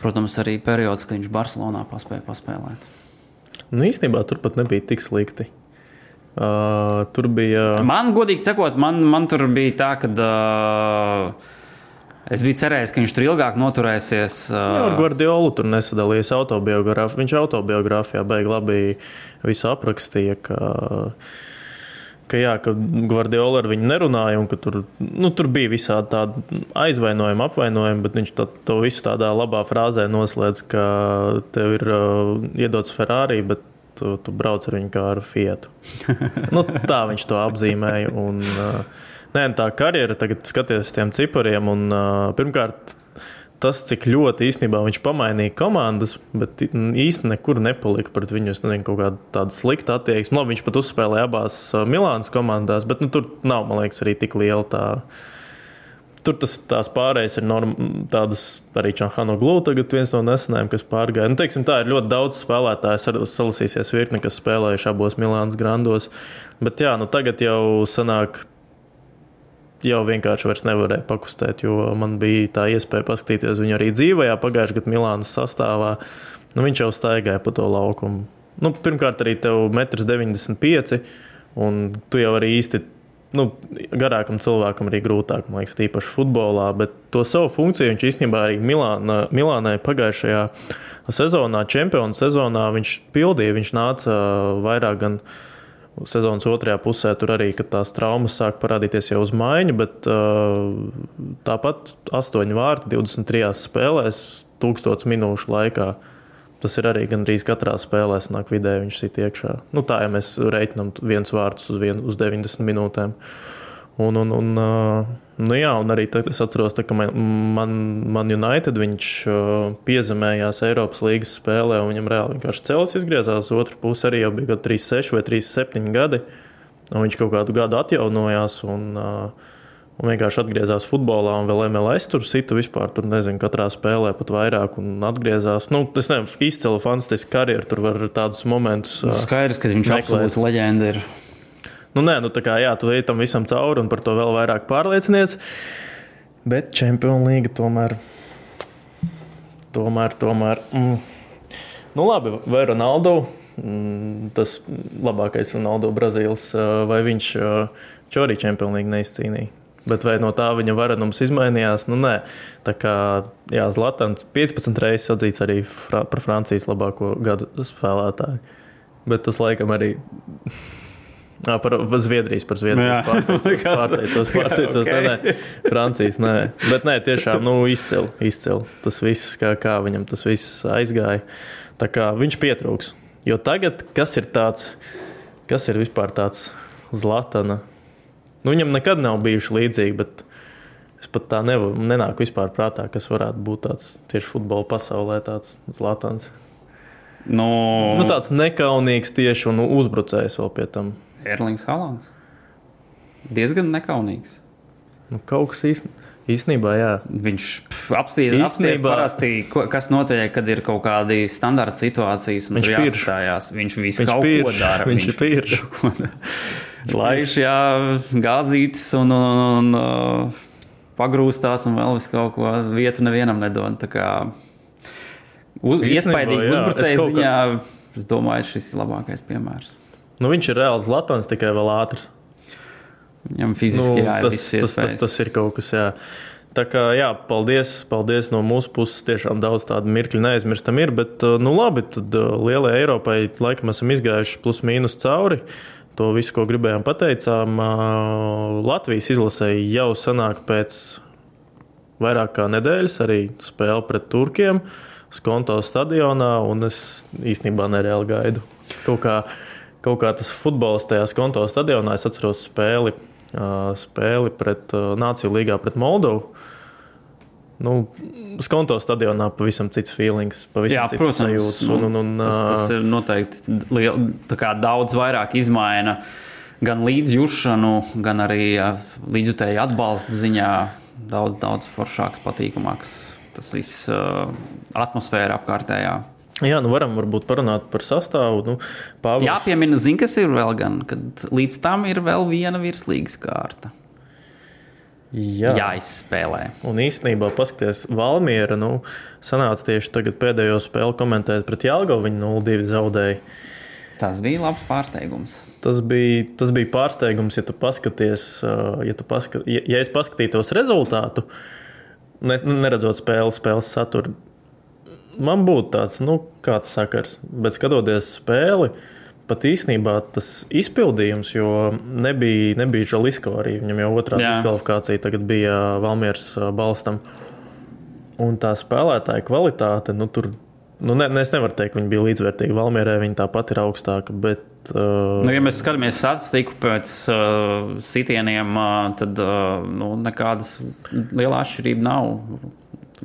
Protams, arī periods, kad viņš Barcelonā paspēja paspēlēt. Nu, īstenībā tur pat nebija tik slikti. Uh, tur bija. Man, godīgi sakot, man, man tur bija tā, ka uh, es biju cerējis, ka viņš tur ilgāk noturēsies. Jā, ar Guardiolu tur nesadalījās autobiogrāfijā. Viņš autobiogrāfijā beigās labi visu aprakstīja. Ka, ka, jā, ka Guardiola ar viņu nerunāja, un tur, nu, tur bija visādi tādi aizvainojumi, apvainojumi, bet viņš to, to visu tādā labā frāzē noslēdz, ka tev ir uh, iedots Ferrari, bet tu, tu brauc ar viņu kā ar Fietu. nu, tā viņš to apzīmēja. Un, uh, nē, tā karjera, tagad skaties uz tiem cipariem, un uh, pirmkārt, tas, cik ļoti īstenībā viņš pamainīja komandas, bet īstenībā nekur nepalika pret viņu. Es nezinu, kāda tāda slikta attieksme. Labi, viņš pat uzspēlēja abās Milānas komandās, bet nu, tur nav, man liekas, arī tik liela tā. Tur tas tās pārējas ir norm, tādas arī Čahano Glūta, tagad viens no nesenajiem, kas pārgāja. Nu, teiksim, tā ir ļoti daudz spēlētāju, salasīsies virkne, kas spēlējuši abos Milānas grandos. Bet jā, nu tagad jau sanāk jau vienkārši vairs nevarēja pakustēt, jo man bija tā iespēja paskatīties viņu arī dzīvajā pagājušajā gadā Milānas sastāvā. Nu, viņš jau staigāja pa to laukumu. Nu, pirmkārt, arī tev 1,95 m, un tu jau arī īsti. Nu, garākam cilvēkam arī grūtāk, man liekas, tīpaši futbolā, bet to savu funkciju viņš īstenībā arī Milāna, Milānai pagājušajā sezonā, čempionu sezonā, viņš pildīja. Viņš nāca vairāk gan uh, sezonas otrajā pusē tur arī, tās traumas sāk parādīties jau uz maiņu, bet uh, tāpat 8 vārti 23 spēlēs, 1000 minūšu laikā. Tas ir arī gandrīz katrā spēlē, nāk vidēji viņš sit iekšā. Nu, tā, ja mēs reiķinām viens vārds uz, vien, uz 90 minūtēm. Un, un, un, uh, nu jā, un arī tad es atceros, tā, ka man, man, man United viņš uh, piezemējās Eiropas līgas spēlē, un viņam reāli vienkārši cēlās, izgriezās otru pusi. Arī jau bija 36 vai 37 gadi. Viņš kaut kādu gadu atjaunojās un, uh, un vienkārši atgriezās futbolā. Un vēl MLS tur sita vispār, tur nezinu, katrā spēlē pat vairāk. Un atgriezās. Nu, tas nezinu, izcila fantastiska karjera. Tur var tādus momentus. Uh, Skaidrs, ka viņš meklēt. absolūti leģenda ir. Nu, nē, nu, tā kā jā, tu ej tam visam cauri un par to vēl vairāk pārliecinies. Bet Champions League tomēr. Tomēr, tomēr. Mm. Nu, labi, vai Ronaldo? Mm, tas labākais Ronaldo Brazīls, vai viņš arī Champions League neizcīnīja? Bet vai no tā viņa varenums izmainījās? Nu, nē, tā kā jā, Zlatans 15 reizes atzīts arī fra par Francijas labāko gadu spēlētāju. Bet tas laikam arī Ā, Par par Zviedrijas, par Zviedrijas Jā. pārteicos, pārteicos, pārteicos Ok. nē, nē, Francijas, nē. Bet nē, tiešām, nu, izcili, izcili. Tas viss, kā, kā viņam tas viss aizgāja. Tā kā viņš pietrūks. Jo tagad, kas ir tāds, kas ir vispār tāds Zlatana? Nu, viņam nekad nav bijuši līdzīgi, bet es pat tā nevaru, nenāku vispār prātā, kas varētu būt tāds tieši futbola pasaulē, tāds Zlatans. Nu, Nu, tāds nekaunīgs tieši un uzbrucējs vēl pie tam. Erlings Halants. Diezgan nekaunīgs. Nu, kaut kas īstenībā, jā. Viņš Īstenībā- parasti, ko- kas notiek, kad ir kaut kādi standarta situācijas, un Viņš viņš pirš. jāsastājās. Viņš visu Viņš kaut ko pirš, dara. viņš ir pirš. ko. Laiž, jā, gāzītis un, un, un uh, pagrūstās un vēl visu kaut ko vietu nevienam nedod. Tā kā uz, iespaidīgi uzbrucējs kaut kā- ziņā, es domāju, šis ir labākais piemērs. Nu, viņš ir reāls Latvijas, tikai vēl ātrs. Viņam fiziski Nu, jā, tas, tas, tas, tas ir kaut kas, jā. Tā kā, jā, paldies, paldies no mūsu puses. Tiešām daudz tādu mirkļu neaizmirstam ir. Bet, nu labi, tad lielai Eiropai laikam esam izgājuši plus mīnus cauri. To visu, ko gribējām, pateicām. Latvijas izlasēji jau sanāk pēc vairāk kā nedēļas arī spēle pret Turkiem. Skonto stadionā, un es īstenībā nereāli gaidu. Kaut kā, kaut kā tas futbols tajā Skonto stadionā, es atceros spēli spēli pret Nāciju līgā pret Moldovu. Nu, Skonto stadionā pavisam cits feelings, pavisam Jā, cits protams, sajūtas. Un, un, un, tas, tas ir noteikti liel, daudz vairāk izmaina gan līdzjūšanu, gan arī līdzjutēju atbalsta ziņā. Daudz, daudz foršāks, patīkamāks tas viss atmosfēra apkārtējā. Jā, nu varam varbūt parunāt par sastāvu. Nu, Pāvils... Jāpiemina, zin, kas ir vēl gan, kad līdz tam ir vēl viena virslīgas kārta. Jā. Jāizspēlē. Un īstenībā, paskatieties, Valmiera nu, sanāca tieši tagad pēdējo spēli komentēt pret Jālgavu. Viņa 0-2 zaudēja. Tas bija labs pārsteigums. Tas bija, tas bija pārsteigums, ja tu paskaties, ja, tu paskat, ja, ja es paskatītos rezultātu, ne, neredzot spēles, spēles saturu man būtu tāds, nu, kāds sakars, bet skatoties spēli. Pat īstenībā tas izpildījums, jo nebija, nebija Žalisko arī. Viņam jau otrā diskvalifikācija tagad bija Valmieras balstam. Un tā spēlētāja kvalitāte, nu, tur, nu, ne, ne, es nevaru teikt, ka viņi bija līdzvērtīgi. Valmierē viņa tāpat ir augstāka. Bet, Uh, nu, ja mēs skatāmies statistiku pēc uh, sitieniem, uh, tad uh, nu, nekāda liela atšķirība nav.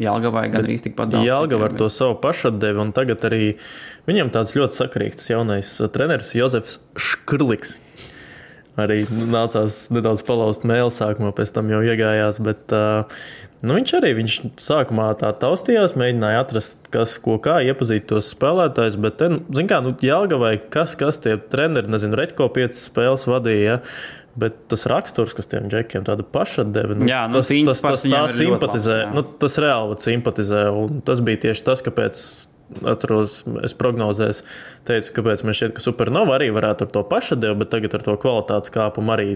Jālgavai gandrīz tikpat daudz. Jālgava ar to savu pašatdevi, un tagad arī viņam tāds ļoti sakrīgs jaunais uh, treneris Jozefs Škrliks. Arī nu, nācās nedaudz palauzt mēlu sākumā, pēc tam jau iegājās. Bet, uh, nu, viņš arī viņš sākumā tā taustījās, mēģināja atrast, kas, ko kā iepazīt tos spēlētājus. Bet, ten, zin kā, nu, Jālgavai kas, kas tie treneri, nezinu, Reķko piecas spēles vadīja. Ja? Bet tas raksturs, kas tiem džekiem tāda pašatdeve, nu, jā, nu, tas, tas, tas, tas, simpatizē, labs, nu, tas reāli simpatizē. Tas bija tieši tas, kāpēc atceros, es prognozēju, teicu, kāpēc man šķiet, ka Supernova arī varētu ar to pašadevu, bet tagad ar to kvalitātes kāpumu arī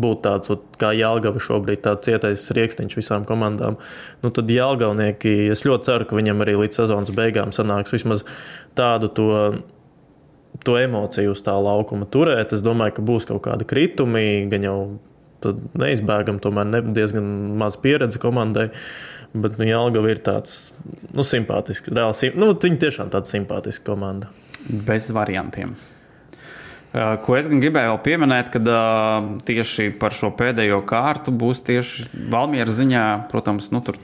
būt tāds ot, kā Jālgava šobrīd, tāds cietais rīkstiņš visām komandām. Nu, tad Jālgavnieki, es ļoti ceru, ka viņam arī līdz sezonas beigām sanāks vismaz tādu to to emociju uz tā laukuma turēt. Es domāju, ka būs kaut kādi kritumi, gan jau neizbēgami, tomēr ne, diezgan maz pieredze komandai. Bet nu, Jālgava ir tāds nu, simpātisks, reāli. Nu, viņi tiešām tāda simpātiska komanda. Bez variantiem. Ko es gribēju vēl pieminēt, kad tieši par šo pēdējo kārtu būs tieši Valmiera ziņā, protams, nu, tur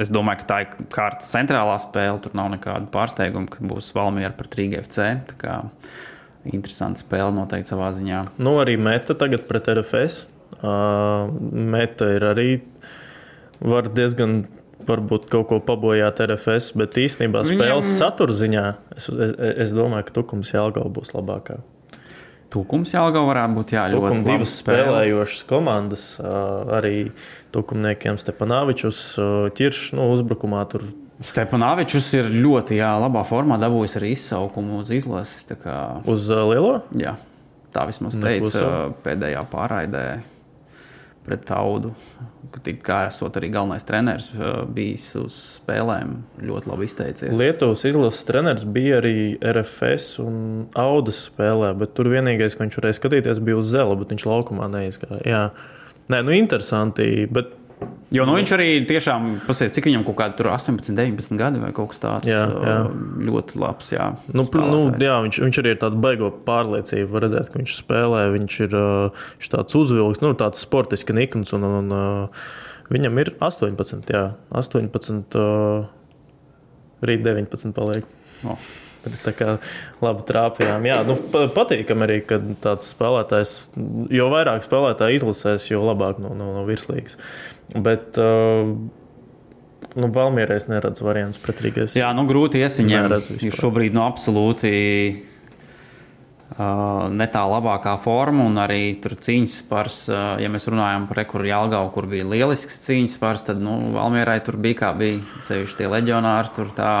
Es domāju, ka tā ir kārtas centrālā spēle. Tur nav nekādu pārsteigumu, ka būs Valmiera pret Rīgas FC. Interesanta spēle noteikti savā ziņā. Nu, arī meta tagad pret RFS. Uh, meta ir arī diezgan varbūt kaut ko pabojāt RFS, bet īstenībā spēles Viņam... satura ziņā es, es, es domāju, ka Tukums Jālgava būs labākā. Tukums Jālgava varētu būt jā, ļoti Tukums divas spēlējošas komandas. Arī Tukumniekiem Stepanāvičus ķirš nu, uzbrukumā tur. Stepanāvičus ir ļoti jā, labā formā dabūjis arī izsaukumu uz izlases. Kā... Uz uh, lielo? Jā, tā vismaz teica Nekusam. pēdējā pārraidē pret Taudu. Kā esot arī galvenais treneris, bijis uz spēlēm, ļoti labi izteicies. Lietuvas izlases treneris bija arī RFS un Audas spēlē, bet tur vienīgais, ko viņš varēja skatīties, bija uz zela, bet viņš laukumā neizgāja. Jā. Nē, nu interesanti, bet Jo nu, viņš arī tiešām pasaka, cik viņam kaut kādi 18, 19 gadi vai kaut kas tāds jā, jā. ļoti labs. Jā, nu, nu, jā viņš, viņš arī ir tāds baigo pārliecību. Var redzēt, ka viņš spēlē, viņš ir, viņš tāds uzvilks, nu, tāds sportisks nikns. Un, un, un, viņam ir 18, jā, 18, rīt 19 paliek. Oh. Tā kā labi trāpījām. Jā, nu, patīkami arī, ka tāds spēlētājs, jo vairāk spēlētāji izlasēs, jo labāk no, no, no virslīgas. Bet uh, nu, Valmierē es neredzu variantus pret Rīgas. Jā, nu grūti ies viņiem. Ir šobrīd nu, absolūti uh, ne tā labākā forma, un arī tur cīņas spars, uh, ja mēs runājam par rekuru Jālgavu, kur bija lielisks cīņas spars, tad nu, Valmierai tur bija kā bija ceļš tie leģionāri. Tur tā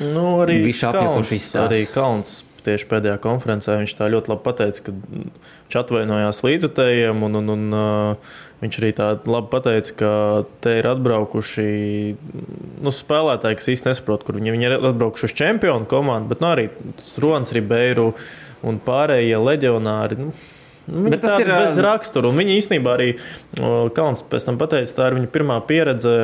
nu, arī Kalns, arī Kalns tieši pēdējā konferencē viņš tā ļoti labi pateica, ka viņš atvainojās līdzutējiem, un, un, un uh, viņš arī tā labi pateica, ka te ir atbraukuši nu, spēlētāji, kas īsti nesaprot, kur viņi, viņi ir atbraukuši uz čempionu komandu, bet nu, arī Strons, Ribeiru un pārējie leģionāri. Nu, Viņa Bet tas ir, bez ā, rakstura. Viņa īstenībā arī o, Kalns pēc tam pateica, tā ir viņa pirmā pieredze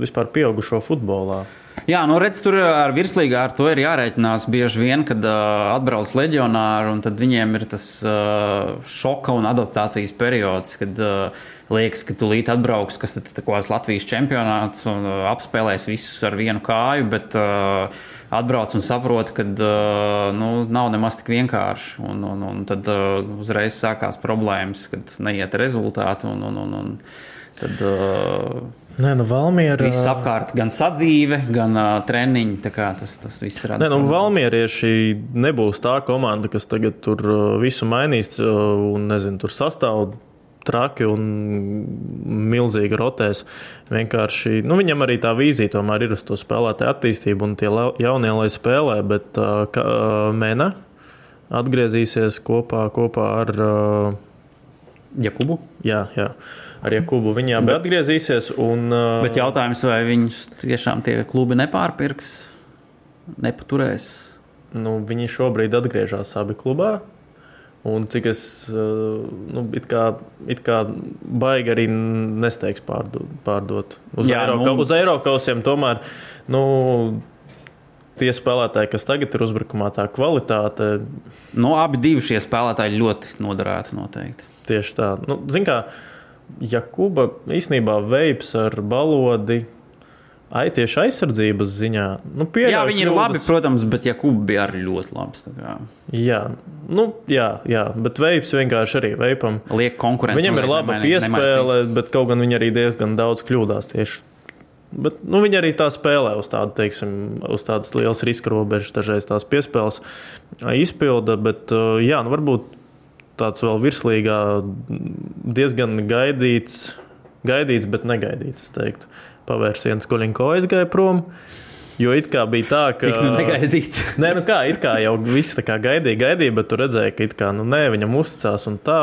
vispār pieaugušo futbolā. Jā, nu redz, tur ar virslīgā ar to ir jārēķinās bieži vien, kad uh, atbrauc leģionāri, un tad viņiem ir tas uh, šoka un adaptācijas periods, kad uh, liekas, ka tūlīt atbrauks, kas tad ir Latvijas čempionāts un uh, apspēlēs visus ar vienu kāju, bet uh, atbrauc un saprot, ka uh, nu, nav nemaz tik vienkārši. Un, un, un tad uh, uzreiz sākās problēmas, kad neiet rezultāti. Un, un, un, un tad, uh, Nē, nu Valmiera. Viss apkārt, gan sadzīve, gan uh, treniņi. Tas, tas viss ir Nē, nu, Valmierieši nebūs tā komanda, kas tagad tur uh, visu mainīs uh, un nezinu, tur sastāv traki un milzīgi rotēs. Vienkārši nu, viņam arī tā vīzija tomēr ir uz to spēlētāju attīstību un tie jaunie, lai spēlē, bet uh, ka, uh, Mēne atgriezīsies kopā, kopā ar. Uh, Jakubu. Jā, jā. Ar Jakubu viņi abi atgriezīsies. Un, uh, Bet jautājums, vai viņus tiešām tie klubi nepārpirks, nepaturēs? Nu, viņi šobrīd atgriežas abi klubā. Un cik es uh, nu, it kā, it kā baigi arī nesteigs pārdot. pārdot. Uz, Jā, Eiro, nu- uz Eiropausiem tomēr nu, tie spēlētāji, kas tagad ir uzbrukumā, tā kvalitāte Nu, abi šie spēlētāji ļoti noderētu noteikti. tieši tā. Nu, Ziniet, kā Jakuba īstenībā veips ar balodi. Ai, tieši aizsardzības ziņā. Nu, Jā, viņi ir kļūdas. labi, protams, bet Jakubu bija arī ļoti labs. Jā, nu, jā, jā, bet veips vienkārši arī veipam. Liek konkurence. Viņam ir laba piespēle, bet kaut gan viņi arī diezgan daudz kļūdās tieši. Bet, nu, viņi arī tā spēlē uz tādu, teiksim, uz tādas lielas riska robežas, dažreiz tās piespēles izpilda. Bet, jā, nu, varbūt tāds vēl virslīgā diezgan gaidīts, gaidīts bet negaidīts. Pavērsiens Kolinko aizgāja prom. Jo it kā bija tā, ka. Cik nu negaidīts. Nē, nu kā, it kā jau viss tā kā gaidīja, gaidīja, bet tu redzēji, ka it kā, nu, nē, viņam uzticās un tā.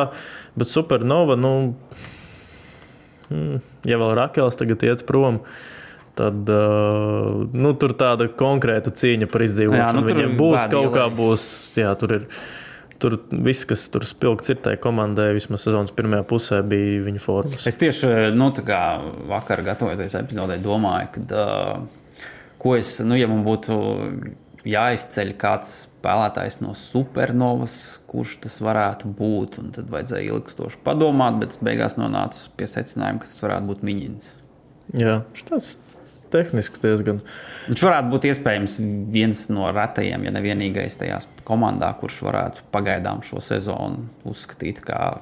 Bet Supernova, nu, mm, ja vēl Rakels tagad iet prom, tad uh, nu, tur tāda konkrēta cīņa par izdzīvošanu. Jā, nu, Viņiem būs kaut kā būs, jā, tur ir. Tur viss, kas tur spilgts ir tajā komandai, vismaz sezonas pirmajā pusē, bija viņa formas. Es tieši nu, vakar, gatavojoties epizodē, domāju, ka, uh, ko es, nu, ja man būtu jāizceļ kāds spēlētājs no supernovas, kurš tas varētu būt, un tad vajadzēja ilgstoši padomāt, bet beigās nonācu pie secinājuma, ka tas varētu būt Miņins. Jā, tas tehniski diezgan. Viņš varētu būt iespējams viens no retajiem, ja ne vienīgais tajā komandā, kurš varētu pagaidām šo sezonu uzskatīt par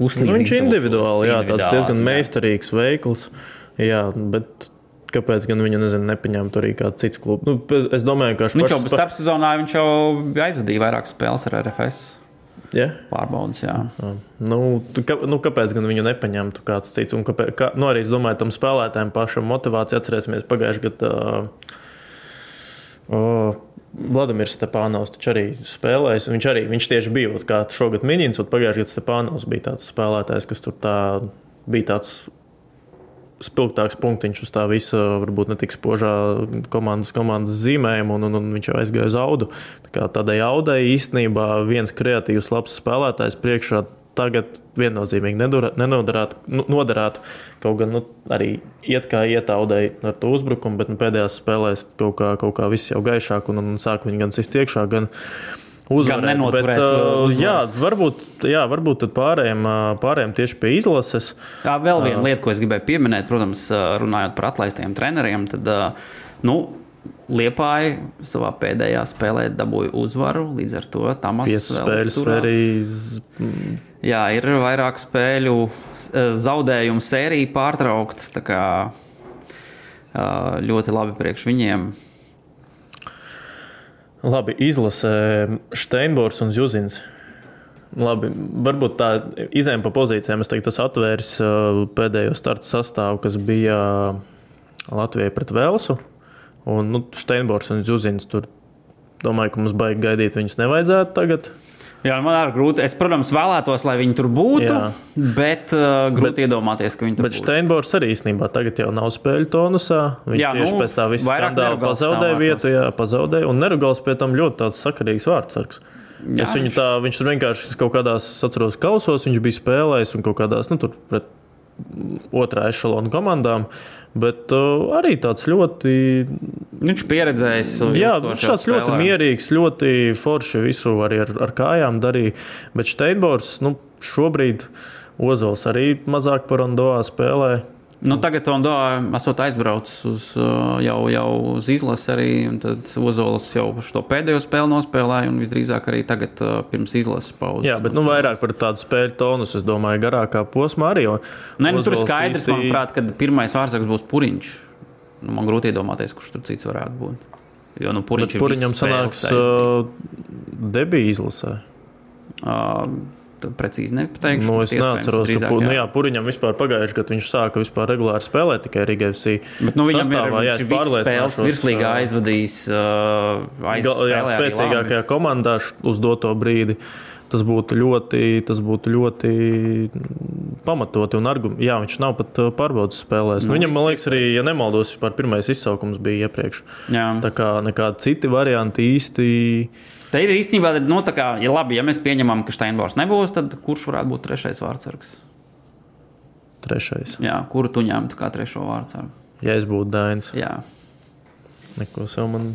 puslīdzi. Nu, viņš ir individuāli, jā, tāds diezgan jā. meistarīgs, veikls. Jā, bet kāpēc gan viņu nezinu, nepaņemt arī kāds cits klubs? Nu, es domāju, ka Viņš jau starp sezonā viņš jau aizvadīja vairākas spēles ar RFS Ja? pārbaudas. Jā. Nu, tu kā, nu, kāpēc gan viņu nepaņemtu kāds cits? Un kāpēc, kā, nu, arī es domāju, tam spēlētājiem pašam motivācija atcerēsimies pagājušajā gadā. Uh, Vladimirs Stepānovs arī spēlējis. Viņš arī viņš tieši bija ot kā šogad minīns, un pagājušajā gadā Stepānovs bija tāds spēlētājs, kas tur tā, bija tāds spilgtāks punktiņš uz tā visa, varbūt ne tik spožā komandas, komandas zīmējuma, un, un, un viņš jau aizgāja uz audu. Tā tādai audai īstenībā viens kreatīvs, labs spēlētājs priekšā tagad viennozīmīgi nenodarāt, nu. Kaut gan nu, arī iet kā iet audai ar to uzbrukumu, bet nu, pēdējās spēlēs kaut kā, kaut kā viss jau gaišāk, un, un sāk viņi gan sist iekšā, gan uzvarēt. nenoturēt, bet, uh, uh, jā, uzvaras. varbūt, jā, varbūt tad pārējiem, uh, pārējiem tieši pie izlases. Tā vēl viena lieta, ko es gribēju pieminēt, protams, ā, runājot par atlaistiem treneriem, tad ā, nu, Liepāja savā pēdējā spēlē dabūja uzvaru. Līdz ar to tam arī Jā, ir vairāk spēļu zaudējumu sērija pārtraukta. tā kā, Ļoti labi priekš viņiem. Labi, izlasē Steinbors un Zuzins. Labi, varbūt tā izējām pa pozīcijām. Es tagad esmu atvēris uh, pēdējo startu sastāvu, kas bija Latvijai pret Velsu. Un nu, Steinbors un Zuzins tur domāju, ka mums baigi gaidīt viņus nevajadzētu tagad. Jā, man arī grūti. Es, protams, vēlētos, lai viņi tur būtu, Jā. bet uh, grūti bet, iedomāties, ka viņi tur Bet būs. Steinbors arī īstenībā tagad jau nav spēļu tonusā. Viņš Jā, tieši nu, pēc tā visa skandāla pazaudēja vietu, jā, pazaudēja. Un Nerugals pie tam ļoti tāds sakarīgs vārdsargs. Jā, Es viņu tā, viņš tur vienkārši kaut kādās, atceros, kausos, viņš bija spēlējis un kaut kādās, nu, tur pret otrā ešalona komandām. Bet uh, arī tāds ļoti Viņš pieredzējis. Jā, viņš tāds ļoti spēlē. mierīgs, ļoti forši visu arī ar, ar kājām darīja. Bet Steinbors nu, šobrīd Ozols arī mazāk par Ondoā spēlē. Nu, tagad Tondo esot aizbraucis uz, jau, jau uz izlasi arī, un tad Ozols jau šo pēdējo spēli nospēlēja, un visdrīzāk arī tagad pirms izlases pauzes. Jā, bet nu, vairāk par tādu spēļu tonus, es domāju, garākā posmā arī. Nē, nu, tur ir skaidrs, īsti- manuprāt, ka pirmais vārdsargs būs Puriņš. Nu, man grūti iedomāties, kurš tur cits varētu būt. Jo nu, Puriņš Bet ir Puriņam sanāks debija izlasē. Uh, precīzi nepateikšu. Nu, es neatceros, ka drīzāk, nu, jā. Puriņam vispār pagājušajā gadā viņš sāka vispār regulāri spēlēt tikai Rigavsī. Bet, nu, viņam sastāvā, ir jā, viņš spēles pārliecināšos, virslīgā aizvadījis. Uh, aiz, Gal- Jā, spēcīgākajā komandā uz doto brīdi. Tas būtu ļoti, tas būtu ļoti pamatoti un argumenti. Jā, viņš nav pat uh, pārbaudas spēlēs. Nu, Nu, viņam, man liekas, arī, ja nemaldos, vispār pirmais izsaukums bija iepriekš. Jā. Tā kā nekādi citi varianti īsti. Tā ir īstenībā, nu, tā kā, ja labi, ja mēs pieņemam, ka Steinbors nebūs, tad kurš varētu būt trešais vārdsargs? Trešais. Jā, kuru tu ņemtu kā trešo vārdsargu? Ja es būtu Dainis, Jā, neko sev man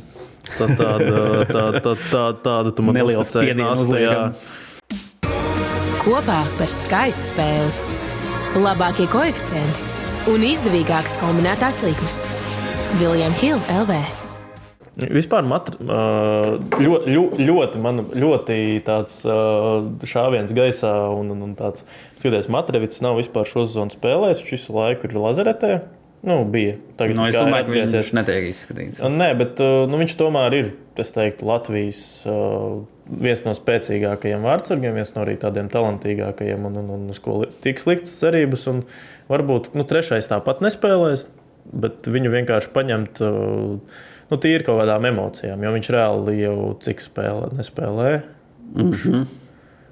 tā, tāda, tā, tā, tā, tāda tu man Neliels jā. uzliekam. Kopā par skaistu spēli, labākie koeficienti un izdevīgākas kombinētās likmes. Viljams Hilde LV. Vispār matri, ļoti, ļoti, man, ļoti tāds šāviens gaisā un, un, tāds - skaties, Matrevits nav vispār šo sezonu spēlējis. Viņš visu laiku ir lazaretē. Nu, bija. Tagad nu, es domāju, ka viņš netiek izskatīts. Nē, bet nu, viņš tomēr ir es teiktu, Latvijas viens no spēcīgākajiem vārdsargiem, viens no arī tādiem talantīgākajiem, un, un, un uz ko tiks liktas cerības. Un varbūt nu, trešais tāpat nespēlēs, bet viņu vienkārši paņemt. ā, Nu, tīri kaut kādām emocijām, jo viņš reāli jau cik spēlē, nespēlē. Mm -hmm.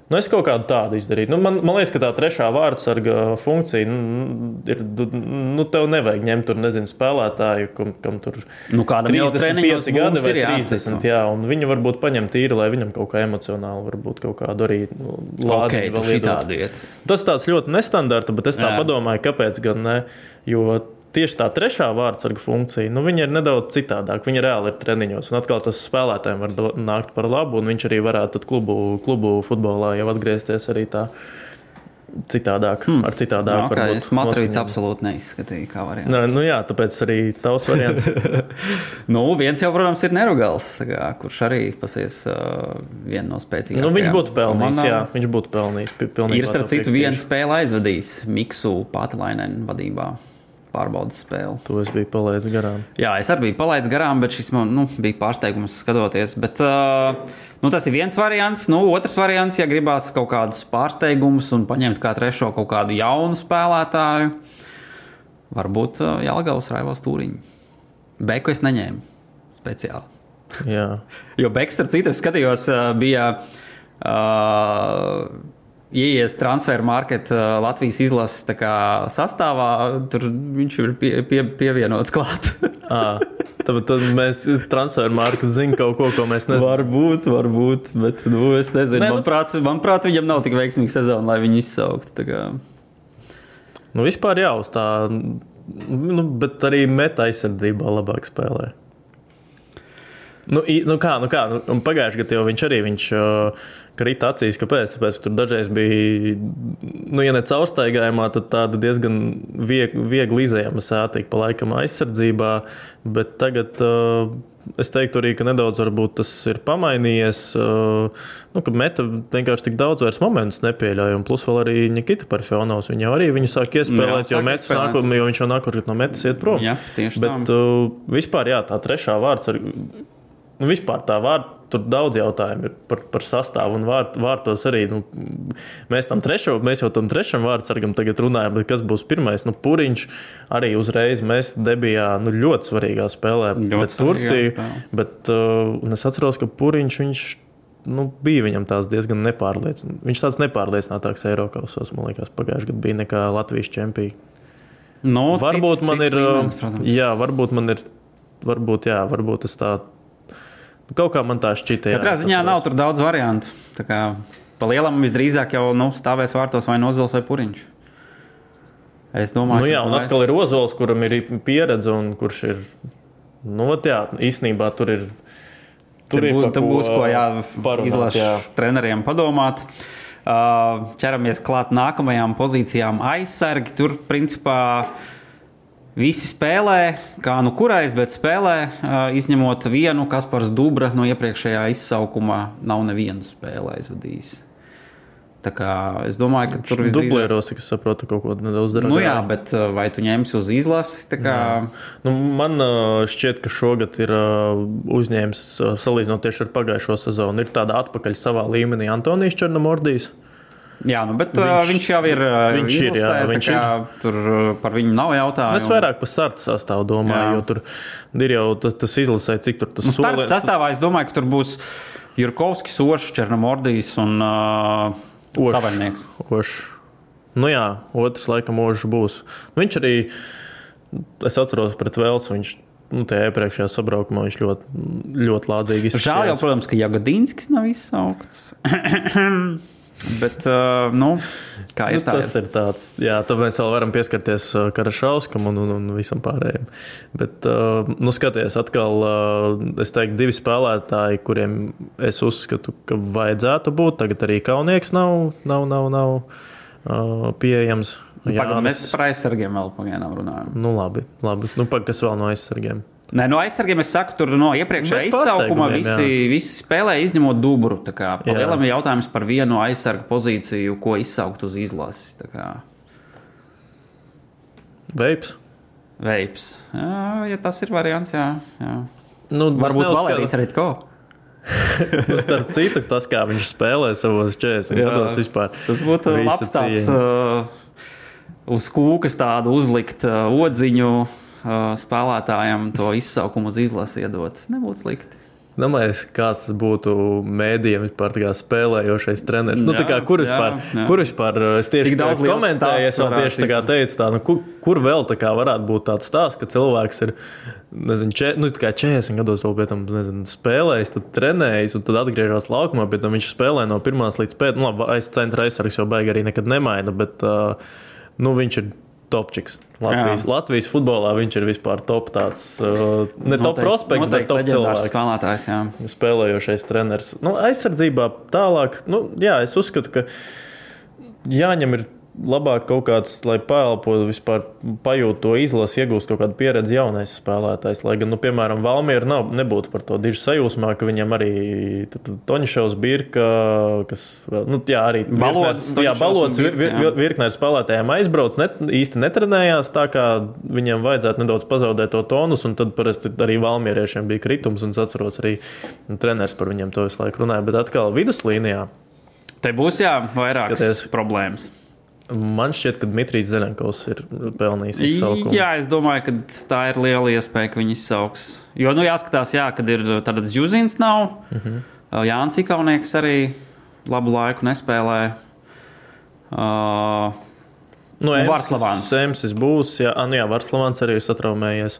Nu, es kaut kādu tādu izdarīju. Nu, man, man liekas, ka tā trešā vārdsarga funkcija nu, ir. Nu, tev nevajag ņemt tur, nezinu, spēlētāju, kam, kam tur Nu, kādam jau 35 treniņos gadi vai ir 30. jācito. Jā, un viņu varbūt paņemt tīri, lai viņam kaut kā emocionāli, varbūt kaut kādu arī nu, lādiņu tu vēl iedot. Tas tāds ļoti nestandarta, bet es tā Jā. padomāju, kāpēc gan ne. Jo tieši tā trešā vārdsarga funkcija, nu, viņa ir nedaudz citādāka. Viņa reāli ir treniņos, un atkal tas spēlētājiem var do- nākt par labu, un viņš arī varētu klubu, klubu futbolā jau atgriezties arī tā citādāk, hmm. ar citādāku. Okay, varbūt es noskaņojumu. absolūti neizskatīju kā variantu. Nē, nu jā, tāpēc arī tavs variants. Nu, viens jau, protams, ir Nerugals, kā, kurš arī pasies uh, viena no spēcīgākajām. nu, viņš būtu pelnījis, jā, viņš būtu pelnījis. Ir starp citu viena spēle aizvadījis Miksu Pātelainen vadībā. Pārbaudas spēle. To es biju palaidis garām. Jā, es arī biju palaidis garām, bet šis man nu, bija pārsteigums skatoties. Bet, uh, nu, tas ir viens variants. Nu, otrs variants, ja gribās kaut kādus pārsteigumus un paņemt kā trešo kaut kādu jaunu spēlētāju, varbūt uh, Jālgavas Raivals Tūriņš. Beku es neņēmu speciāli. Jo Beks, starp citu, skatījos, bija uh, ieies transfer market ā, Latvijas izlases kā sastāvā. Tur viņš ir pie, pie, pievienots klāt. À, tad, mēs transferu marku zinām kaut ko, ko mēs nezinām. varbūt, varbūt, bet nu, es nezinu. Nē, nu- Manuprāt, manuprāt, viņam nav tik veiksmīga sezona, lai viņu izsauktu. Nu, vispār jā, uz tā, nu, bet arī meta aizsardzībā labāk spēlē. Nu, nu kā, nu kā, nu, pagājušajā gadā jau viņš arī viņš, uh, krita acīs. Kāpēc? Tāpēc, ka tur dažreiz bija, nu, ja ne caurstaigājumā, tad tāda diezgan viegli, viegli izējama sētīga pa laikam aizsardzībā. Bet tagad uh, es teiktu arī, ka nedaudz tas ir pamainījies. Uh, nu, ka meta vienkārši tik daudz vairs momentus nepieļauj. Un plus vēl arī Nikita Parfjonovs. Viņa arī viņu sāk iespēlēt, Jā, jo, metas nākotnē, jo viņš jau nākamā no metas iet prom. Jā, tieši Bet tā. uh, vispār jā, tā trešā vārds ar nu, vispār tā vārda. Tur daudz jautājumu ir par, par sastāvu un vārt, vārtos arī. Nu, mēs, tam trešo, mēs jau tam trešam vārdsargam tagad runājam, bet kas būs pirmais? Nu, Puriņš arī uzreiz mēs debijā nu, ļoti svarīgā spēlē Ļoti pret Turciju. spēlē. Bet uh, es atceros, ka Puriņš viņš, nu, bija viņam tās diezgan nepārliecināts. Viņš tāds nepārliecinātāks Eiropasos, man liekas, pagājušajā gadā bija nekā Latvijas čempions. Nu, Varbūt cits- man cits ir. uh, līmenis, protams. Jā, varbūt man ir. Varbūt, jā, varbūt es tā. Kaut kā man tā šķita. jā, Katrā es ziņā nav tur daudz variantu. Tā kā Pa lielam visdrīzāk jau nu, stāvēs vārtos vai Nozols vai Puriņš. Es domāju, Nu, jā, un atkal ir Ozols, kuram ir pieredze un kurš ir. Nu, jā, īstenībā tur ir. Tur, ir bū, pa tur būs ko jā, parunāt, izlašu jā. treneriem padomāt. Uh, ķeramies klāt nākamajām pozīcijām. Aizsargi tur principā visi spēlē, kā nu kurais, bet spēlē, izņemot vienu, kas par Dubra no iepriekšējā izsaukumā nav nevienu spēli aizvadījis. Tā kā es domāju, ka tur visdrīzāk- Dublēros, cik es saprotu, kaut ko nedaudz dara. Nu jā, bet vai tu ņemsi uz izlasi? Kā, Nu, man šķiet, ka šogad ir uzņēmis, salīdzinot tieši ar pagājušo sezonu, ir tāda atpakaļ savā līmenī Antonijs Černomordijs. Jā, nu, bet viņš, Viņš- jau ir. viņš ir, jā, viņš kā Tur uh, par viņu nav jautājumu. Es vairāk par starta sastāvu domāju, Jā. jo tur ir jau tas, tas izlasē, cik tur tas Nu, starta sastāvā es domāju, ka tur būs Jurkovskis, Ošs, Černomordijs un uh, Ošs. Savaļnieks. Ošs. Nu jā, otrs laikam ožs būs. Nu, viņš arī, es atceros pret Velsu, viņš nu, tajā iepriekšējā sabraukumā viņš ļoti, ļoti lādzīgi Žēl jau, protams, ka Jagodinskis nav izsaukts. Bet, uh, nu, kā ir Nu, tā? tas ir tāds, jā, tad mēs vēl varam pieskarties uh, Karašauskam un, un, un visam pārējiem. Bet, uh, nu, skaties, atkal, uh, es teiktu, divi spēlētāji, kuriem es uzskatu, ka vajadzētu būt. Tagad arī Kaunieks nav, nav, nav, nav uh, pieejams. Pagaidām, mēs par aizsargiem vēl pagaidām runājam. Nu, labi, labi. Nu, pag, kas vēl no aizsargiem? Nē, no aizsargiem es saku, tur no iepriekšējā izsaukuma visi, visi spēlē, izņemot Jā. Lielam ir jautājums par vienu aizsargu pozīciju, ko izsaukt uz izlases. Veips. Veips. Jā, ja tas ir variants, jā. jā. Nu, Varbūt Valērijas arī ko. Nu, Starp citu, tas, kā viņš spēlē savos 40 Jā. gados vispār. Tas būtu labs tāds uh, uz kūkas tādu uzlikt uh, odziņu spēlētājam, to izsaukumu uz izlasi iedot. Nebūtu slikti. Domāju, kāds būtu mēdījiem vispār tā kā spēlējošais treneris. Nu, tā kā, Jā, kur jā, vispār, jā. kur vispār es tieši Tik daudz komentēju, es varētu tieši tā kā teicu, tā, nu, kur, kur vēl tā kā varētu būt tāds stāsts, ka cilvēks ir nezinu, če, nu, tā kā 40 gados vēl pie tam nezinu, spēlējis, tad trenējis un tad atgriežas laukumā, bet viņš spēlē no pirmās līdz pēdējām. Nu, labi, aiz centra aizsargs jau baigi arī nekad nemaina, bet uh, nu, viņš ir topčiks. Latvijas, Jā. Latvijas futbolā viņš ir vispār top tāds, uh, ne top prospekts, bet top cilvēks Spēlētājs, jā. spēlējošais treneris. Nu, aizsardzībā tālāk, nu, jā, es uzskatu, ka jāņem ir labāk kaut kāds, lai paelpo, vispār pajūt to izlasi, iegūst kaut kādu pieredzi jaunais spēlētājs. Lai gan, nu, piemēram, Valmiera nav, nebūtu par to diži sajūsmā, ka viņam arī Toņšovs Birka, kas, nu, jā, arī Balods, virknē- jā, balods vir, vir, vir, virknē ar spēlētājiem aizbrauc, net, īsti netrenējās, tā kā viņam vajadzētu nedaudz pazaudēt to tonus, un tad parasti arī valmieriešiem bija kritums, un es atceros arī treneris par viņiem to visu laiku runāja, bet atkal viduslīnijā. Te būs jā, vairākas Skaties. problēmas. Man šķiet, ka Dmitrijs Zelenkovs ir pelnījis izsaukumu. Jā, es domāju, ka tā ir liela iespēja, ka viņi izsauks. Jo, nu, jāskatās, jā, kad ir tāds Zuzins nav. Uh Mhm. -huh. Jānis Ikaunieks arī labu laiku nespēlē. Uh, Nu, Varslavāns. Semsis būs, jā, nu jā Varslavāns arī ir satraumējies.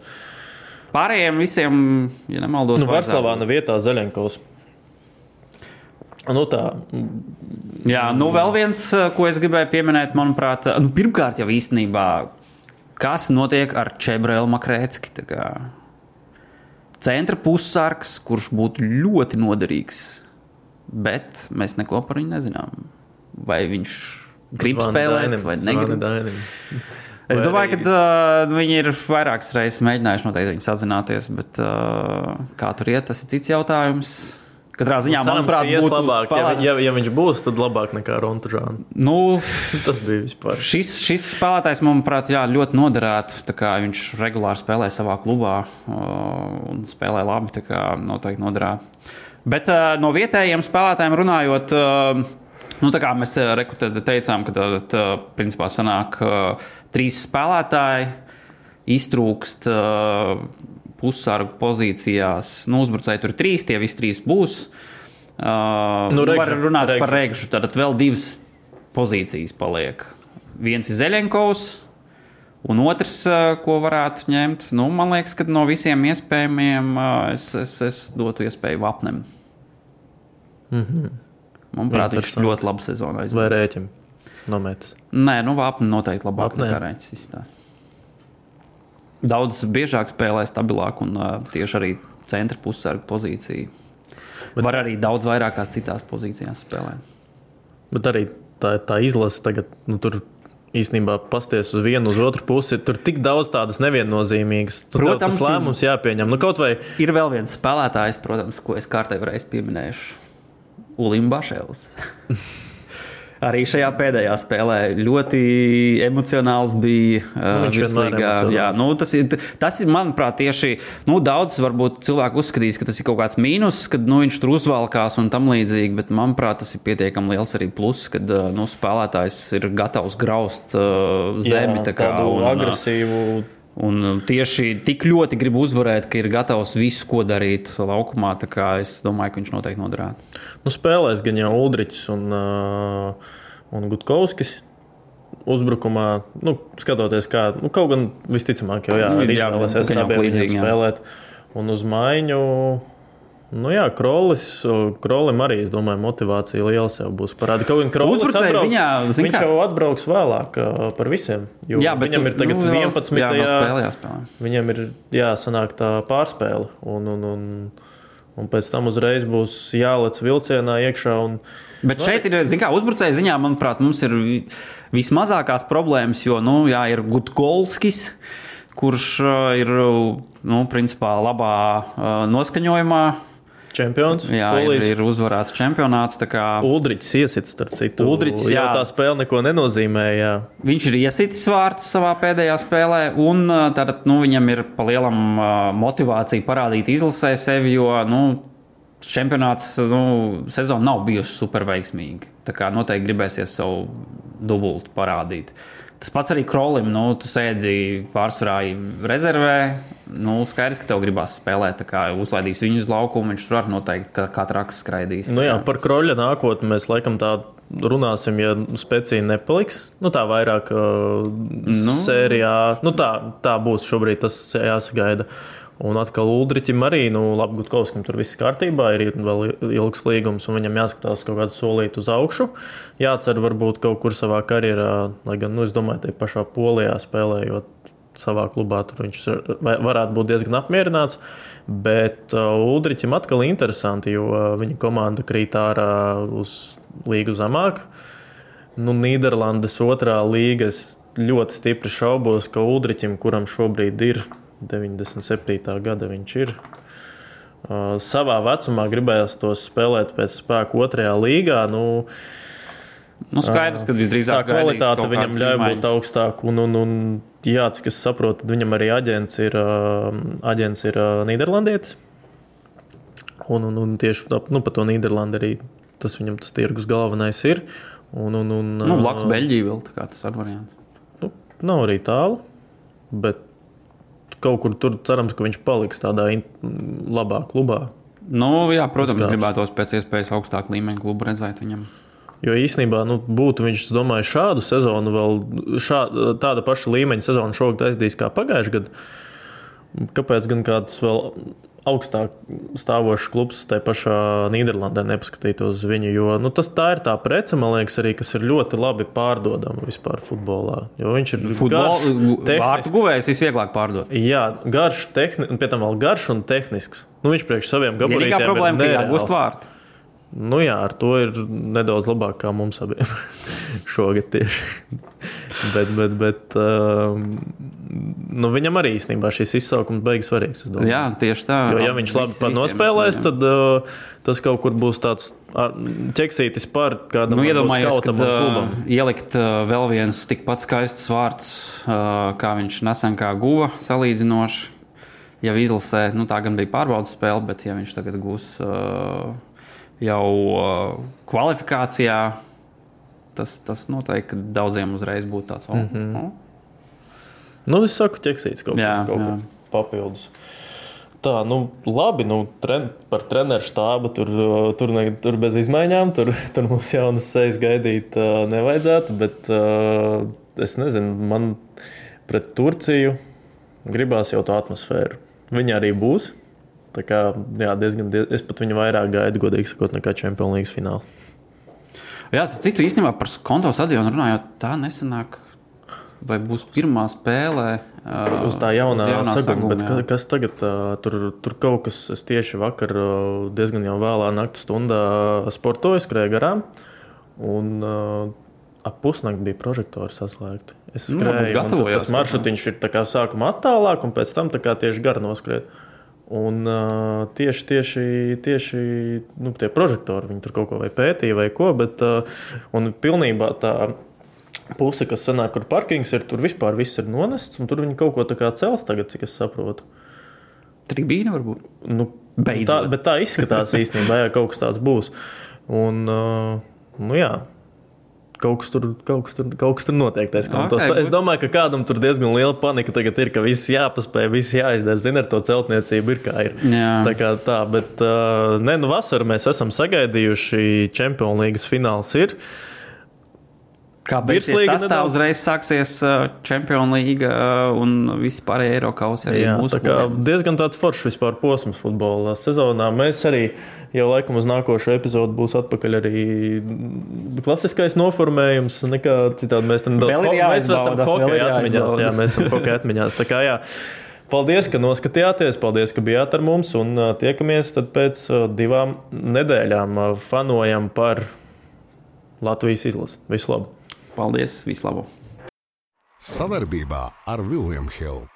pārējiem visiem, ja nemaldos, Nu, Varslavāna vietā Zelenkovs. Nu tā, Jā, nu vēl viens, eh, ko es gribēju pieminēt, manuprāt, nu, pirmkārt jau īstenībā, kas notiek ar Čebrēlu Makrēcki. Centra pussargs, kurš būtu ļoti noderīgs, bet mēs neko par viņu nezinām. Vai viņš grib zvani spēlēt, Dainim, vai. Dainim. Es Vai domāju, ka uh, viņi ir vairākas reizes mēģinājuši noteikti viņu sazināties, bet uh, kā tur iet, tas ir cits jautājums. Katrā ziņā, Cerams, manuprāt, būtu labāk. Vi- ja, ja viņš būs, tad labāk nekā Rontužāna. Nu, Tas bija vispār. Šis, šis spēlētājs, manuprāt, jā, ļoti noderētu. Viņš regulāri spēlē savā klubā un spēlē labi. tā kā Noteikti noderētu. Bet no vietējiem spēlētājiem runājot, nu, tā kā mēs tad teicām, ka tā, principā sanāk trīs spēlētāji iztrūkst. Uh, Pussargu pozīcijās, nu, uzbrucēji tur trīs, tie visi trīs būs. Uh, Nu, Regžu, var runāt Regžu. par regžu. Tad vēl divas pozīcijas paliek. Viens ir Zelenkovs, un otrs, ā, ko varētu ņemt, nu, man liekas, ka no visiem iespējamiem ā, es, es, es dotu iespēju Vapnem. Mm -hmm. Manuprāt, viņš ļoti labu sezonu Vai aizvada. rēķim nometis? Nē, nu, Vapnem noteikti labāk Vapnem. nekā Reņķis izstāsta. Daudz biežāk spēlē, stabilāk un ā, tieši arī centra pussargu pozīciju. Bet... Var arī daudz vairākās citās pozīcijās spēlēt. Bet arī tā, tā izlase tagad, nu, tur īstenībā pasties uz vienu, uz otru pusi. Tur tik daudz tādas neviennozīmīgas. Protams, tas lēmums jāpieņem. Nu, kaut vai Ir vēl viens spēlētājs, protams, ko es kārtēju reiz pieminēšu. Ulim Baševs. Arī šajā pēdējā spēlē ļoti emocionāls bija. Nu, viņš virslīgā. Jā, nu, tas, ir, tas ir, manuprāt, tieši nu, daudz varbūt cilvēku uzskatīs, ka tas ir kaut kāds mīnus, kad nu, viņš tur uzvalkās un tam līdzīgi. Bet, manuprāt, tas ir pietiekami liels arī pluss, kad uh, nu, spēlētājs ir gatavs graust uh, zemi. jā, tā kā, un, uh, agresīvu. Un um, tieši tik ļoti grib uzvarēt, ka ir gatavs visu, ko darīt laukumā. Es domāju, ka viņš noteikti noderētu. Nu, spēlēs gan jau Udrichs un, uh, un Gutkovskis. Uzbrukumā, nu, skatoties, kā nu, kaut gan visticamāk, jau jā, izvēlēsies, gan kā jau bija līdzīgi, spēlēt. Un uz maiņu, nu jā, Krolis, Krolim arī, es domāju, motivācija liela sev būs parāda. Kaut gan Krolis atbrauks, ziņā, zin viņš kā- jau atbrauks vēlāk par visiem. Jā, bet viņam tu- ir tagad nu, vēl- 11. Jā, vēl spēlē, jāspēlē. Viņam ir jāsanāk tā pārspēle, un, un, un, un pēc tam uzreiz būs jālec vilcienā iekšā. Un, Bet šeit ir, zin kā, uzbrucēja ziņā, manuprāt, mums ir vi- vismazākās problēmas, jo, nu, jā, ir Gutkolskis, kurš ir, nu, principā labā noskaņojumā. Čempions. Jā, ir, Polijas. ir uzvarēts čempionāts. kā Uldrichs iesits, starp citu. Uldrichs, jau jā. tā spēle neko nenozīmēja. Viņš ir iesitis vārtus savā pēdējā spēlē, un uh, tad, nu, viņam ir palielam motivācija parādīt izlasē sevi, jo nu, čempionāts nu, sezona nav bijusi superveiksmīga. Tā kā noteikti gribēsies savu dubultu parādīt. Tas pats arī Krolim, nu, tu sēdi pārsvarā rezervē. Nu, skaidrs, ka tev gribās spēlēt, kā uzlaidīs viņu uz laukumu. Viņš tur noteikti kā, kā traks skraidīs. Nu, jā, par kroļa nākotni mēs laikam tā runāsim, ja spēcīgi nepaliks. Nu, tā vairāk uh, nu. sērijā. Nu, tā, tā būs šobrīd, tas jāsagaida. Un atkal Uldriķim arī, nu, labi, Gutkovskam tur viss kārtībā, ir vēl ilgs līgums, un viņam jāskatās kaut kādu solītu uz augšu. Jācer varbūt kaut kur savā karjerā, lai gan, nu, es domāju, te pašā polijā spēlējot savā klubā, tur viņš var- varētu būt diezgan apmierināts. Bet uh, Uldriķim atkal ir interesanti, jo uh, viņa komanda krīt ārā uz līgu zemāk. Nu, Nīderlandes otrā līga ļoti stipri šaubos, ka Uldriķim, kuram šobrīd ir 97. gada, viņš ir. Uh, savā vecumā gribējās to spēlēt pēc spēka otrajā līgā. Nu, Nu, skaidrs, ka tā visdrīzāk kvalitāte gaidīs kaut viņam ļauj būt izmaiņas. augstāka. Un, un, un, jā, cik es saprotu, viņam arī aģents ir, uh, aģents ir uh, Nīderlandietis. Un, un, un tieši tā, nu, par to Nīderlandi arī tas viņam tas tirgus galvenais ir. Un, un, un, Nu, uh, Blakus Beļģija vēl tā kā tas ir variants. Nu, nav arī tālu, bet kaut kur tur cerams, ka viņš paliks tādā labā klubā. Nu, jā, protams, Uzkāps. gribētos pēc iespējas augstāku līmeņa klubu redzēt viņam. Jo īsnībā nu, būtu viņš, domāju, šādu sezonu, vēl šā, tāda paša līmeņa sezonu šogad aizdīs kā pagājušajā gadā. Kāpēc gan kāds vēl augstāk stāvošs klubs tajā pašā Nīderlandē nepaskatītos uz viņu? Jo nu, tas tā ir tā prece, man liekas, arī, kas ir ļoti labi pārdodama vispār futbolā. Jo viņš ir garš, Vārtu guvējs visvieglāk pārdot. Jā, garš, tehni, pie tam vēl garš un tehnisks. Nu, viņš priekš saviem Vienīgā gabarītiem problēma, ka ir jāgūst nereāls. Nu jā, ar to ir nedaudz labāk kā mums abiem šogad tieši. bet, bet, bet um, nu, viņam arī īstenībā šis izsaukums beigas svarīgs. Jā, tieši tā. Jo, ja viņš labi nospēlēs, tad uh, tas kaut kur būs tāds ķeksītis par kādam nu, iedomājies, kad, uh, ielikt uh, vēl viens tikpat skaists vārds, uh, kā viņš nesen kā guva salīdzinoši. Ja izlasē, nu, tā gan bija pārbaudas spēle, bet ja viņš tagad gūs uh, jau uh, kvalifikācijā, tas, tas noteikti daudziem uzreiz būtu tāds mm -hmm. oh. Nu, es saku, ķeksīts kaut, jā. papildus. Tā, nu, labi, nu, tren, par treneru štābu tur, uh, tur, ne, tur bez izmaiņām. Tur, tur mums jaunas sejas gaidīt uh, nevajadzētu. Bet uh, es nezinu, man pret Turciju gribās jau tā atmosfēru. Viņa arī būs. Tā kā, jā, diezgan, diez, es pat viņu vairāk gaidu, godīgi sakot, nekā Champions League finālā. Jā, tas citu īstenībā par konto stadionu runājot, tā nesenāk. Vai būs pirmā spēlē uh, uz tā jaunā, jaunā saguma, bet jā. kas tagad uh, tur, tur kaut kas, es tieši vakar uh, diezgan jau vēlā naktas stundā sportoju, skrēju garām, un uh, ap pusnakti bija prožektori saslēgti. Es nu, skrēju, nu, tas maršrutiņš ir sākumā attālāk, un pēc tam tieši gara noskrēt. Un uh, tieši, tieši, tieši nu, tie prožektori, viņi tur kaut ko pētīja vai ko, bet uh, pilnībā tā puse, kas sanāk, kur parkings ir, tur vispār viss ir nonests, un tur viņi kaut ko tā kā cels tagad, cik es saprotu. Tribīna varbūt? Nu, Beidzot. tā, bet tā izskatās īstenībā, ja kaut kas tāds būs. Un, uh, nu jā, kaut kas tur, kaut kas tur, kaut kas tur noteiktais. Okay, es domāju, ka kādam tur diezgan liela panika tagad ir, ka viss jāpaspēj, viss jāizdara. Zini, ar to celtniecību ir kā ir. Jā. Tā kā tā, bet, uh, ne, nu, vasarā mēs esam sagaidījuši Champions League fināls. Ir. Kāpēc tas tā nedaudz... uzreiz sāksies Champions League un vispārējā Eiropas arī Jā, tā kā diezgan tāds foršs vispār posms futbola sezonā. Mēs arī jau laikam uz nākošo epizodu būs atpakaļ arī klasiskais noformējums. Nekā citādi mēs tam daudz mēs esam hokeja atmiņās. Jā, mēs esam hokeja atmiņās. Tā kā jā. Paldies, ka noskatījāties, paldies, ka bijāt ar mums un tiekamies pēc divām nedēļām. Fanojam par Latvijas izlasi. Visu labu! Paldies, vislabāk! Savarbībā ar Vilniņu Hildu.